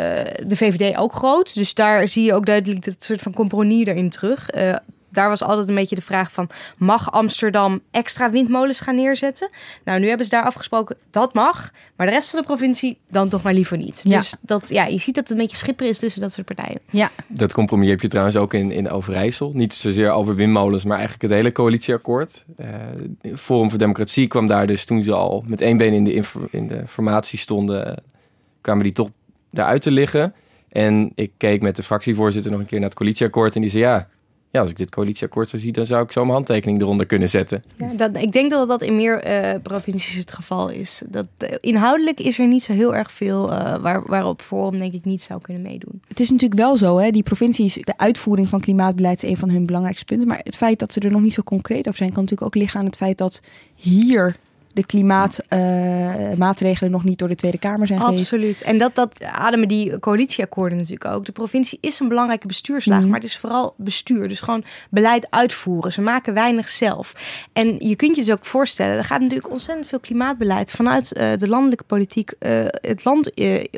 de VVD ook groot. Dus daar zie je ook duidelijk dat soort van compromis erin terug daar was altijd een beetje de vraag van... mag Amsterdam extra windmolens gaan neerzetten? Nou, nu hebben ze daar afgesproken, dat mag. Maar de rest van de provincie dan toch maar liever niet. Ja. Dus dat, ja, je ziet dat het een beetje schipper is tussen dat soort partijen. Ja. Dat compromis heb je trouwens ook in, in Overijssel. Niet zozeer over windmolens, maar eigenlijk het hele coalitieakkoord. Uh, Forum voor Democratie kwam daar dus toen ze al met één been in de, in de formatie stonden... kwamen die toch daaruit te liggen. En ik keek met de fractievoorzitter nog een keer naar het coalitieakkoord... en die zei ja, ja, als ik dit coalitieakkoord zo zie, dan zou ik zo mijn handtekening eronder kunnen zetten. Ja, dat, ik denk dat dat in meer uh, provincies het geval is. Dat, uh, inhoudelijk is er niet zo heel erg veel uh, waar, waarop Forum denk ik niet zou kunnen meedoen. Het is natuurlijk wel zo, hè, die provincies, de uitvoering van klimaatbeleid is een van hun belangrijkste punten. Maar het feit dat ze er nog niet zo concreet over zijn, kan natuurlijk ook liggen aan het feit dat hier de klimaatmaatregelen uh, nog niet door de Tweede Kamer zijn gegeven. Absoluut. En dat, dat ademen die coalitieakkoorden natuurlijk ook. De provincie is een belangrijke bestuurslaag, mm. maar het is vooral bestuur. Dus gewoon beleid uitvoeren. Ze maken weinig zelf. En je kunt je dus ook voorstellen, er gaat natuurlijk ontzettend veel klimaatbeleid vanuit uh, de landelijke politiek uh, het land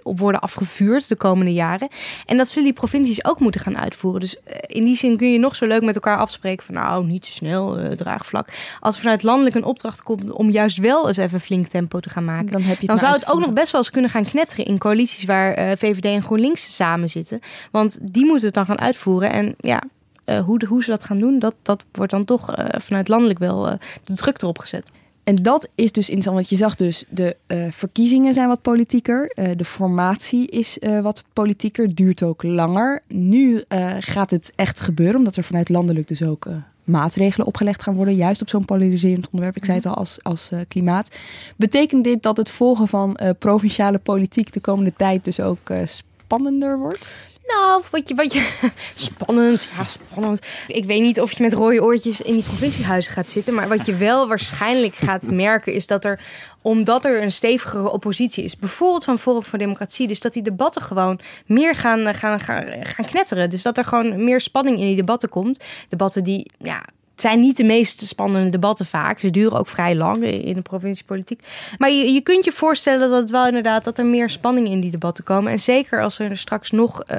op worden afgevuurd de komende jaren. En dat zullen die provincies ook moeten gaan uitvoeren. Dus in die zin kun je nog zo leuk met elkaar afspreken van nou, niet te snel, draagvlak. Als vanuit landelijk een opdracht komt om juist wel eens even flink tempo te gaan maken. Dan, heb je dan zou het ook nog best wel eens kunnen gaan knetteren in coalities waar uh, VVD en GroenLinks samen zitten. Want die moeten het dan gaan uitvoeren. En ja, uh, hoe, de, hoe ze dat gaan doen, dat, dat wordt dan toch uh, vanuit landelijk wel de druk erop gezet. En dat is dus interessant, want je zag dus de uh, verkiezingen zijn wat politieker. Uh, de formatie is uh, wat politieker, duurt ook langer. Nu gaat het echt gebeuren, omdat er vanuit landelijk dus ook maatregelen opgelegd gaan worden, juist op zo'n polariserend onderwerp. Ik zei het al als, als uh, klimaat. Betekent dit dat het volgen van uh, provinciale politiek de komende tijd dus ook uh, spannender wordt? Nou, wat je, wat je. Spannend, ja, spannend. Ik weet niet of je met rode oortjes in die provinciehuizen gaat zitten. Maar wat je wel waarschijnlijk gaat merken, is dat er, omdat er een stevigere oppositie is, bijvoorbeeld van Forum voor Democratie, dus dat die debatten gewoon meer gaan, gaan, gaan, gaan knetteren. Dus dat er gewoon meer spanning in die debatten komt. Debatten die, ja, het zijn niet de meest spannende debatten vaak. Ze duren ook vrij lang in de provinciepolitiek. Maar je, je kunt je voorstellen dat het wel inderdaad dat er meer spanning in die debatten komen. En zeker als er straks nog uh,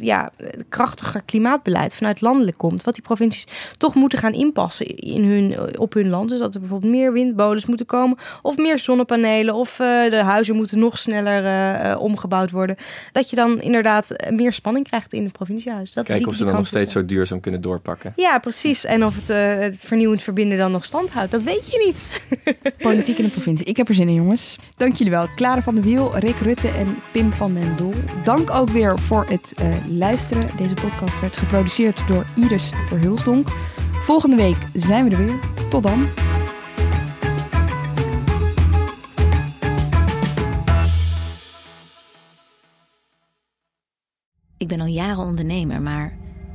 ja, krachtiger klimaatbeleid vanuit landelijk komt. Wat die provincies toch moeten gaan inpassen in hun, op hun land. Dus dat er bijvoorbeeld meer windmolens moeten komen. Of meer zonnepanelen. Of uh, de huizen moeten nog sneller uh, omgebouwd worden. Dat je dan inderdaad meer spanning krijgt in het provinciehuis. Dat, Kijken die, of ze dan nog steeds zo duurzaam kunnen doorpakken. Ja, precies. En of het het vernieuwend verbinden dan nog stand houdt. Dat weet je niet. Politiek in de provincie. Ik heb er zin in, jongens. Dank jullie wel. Klare van de Wiel, Rick Rutte en Pim van den Doel. Dank ook weer voor het uh, luisteren. Deze podcast werd geproduceerd door Iris Verhulsdonk. Volgende week zijn we er weer. Tot dan. Ik ben al jaren ondernemer, maar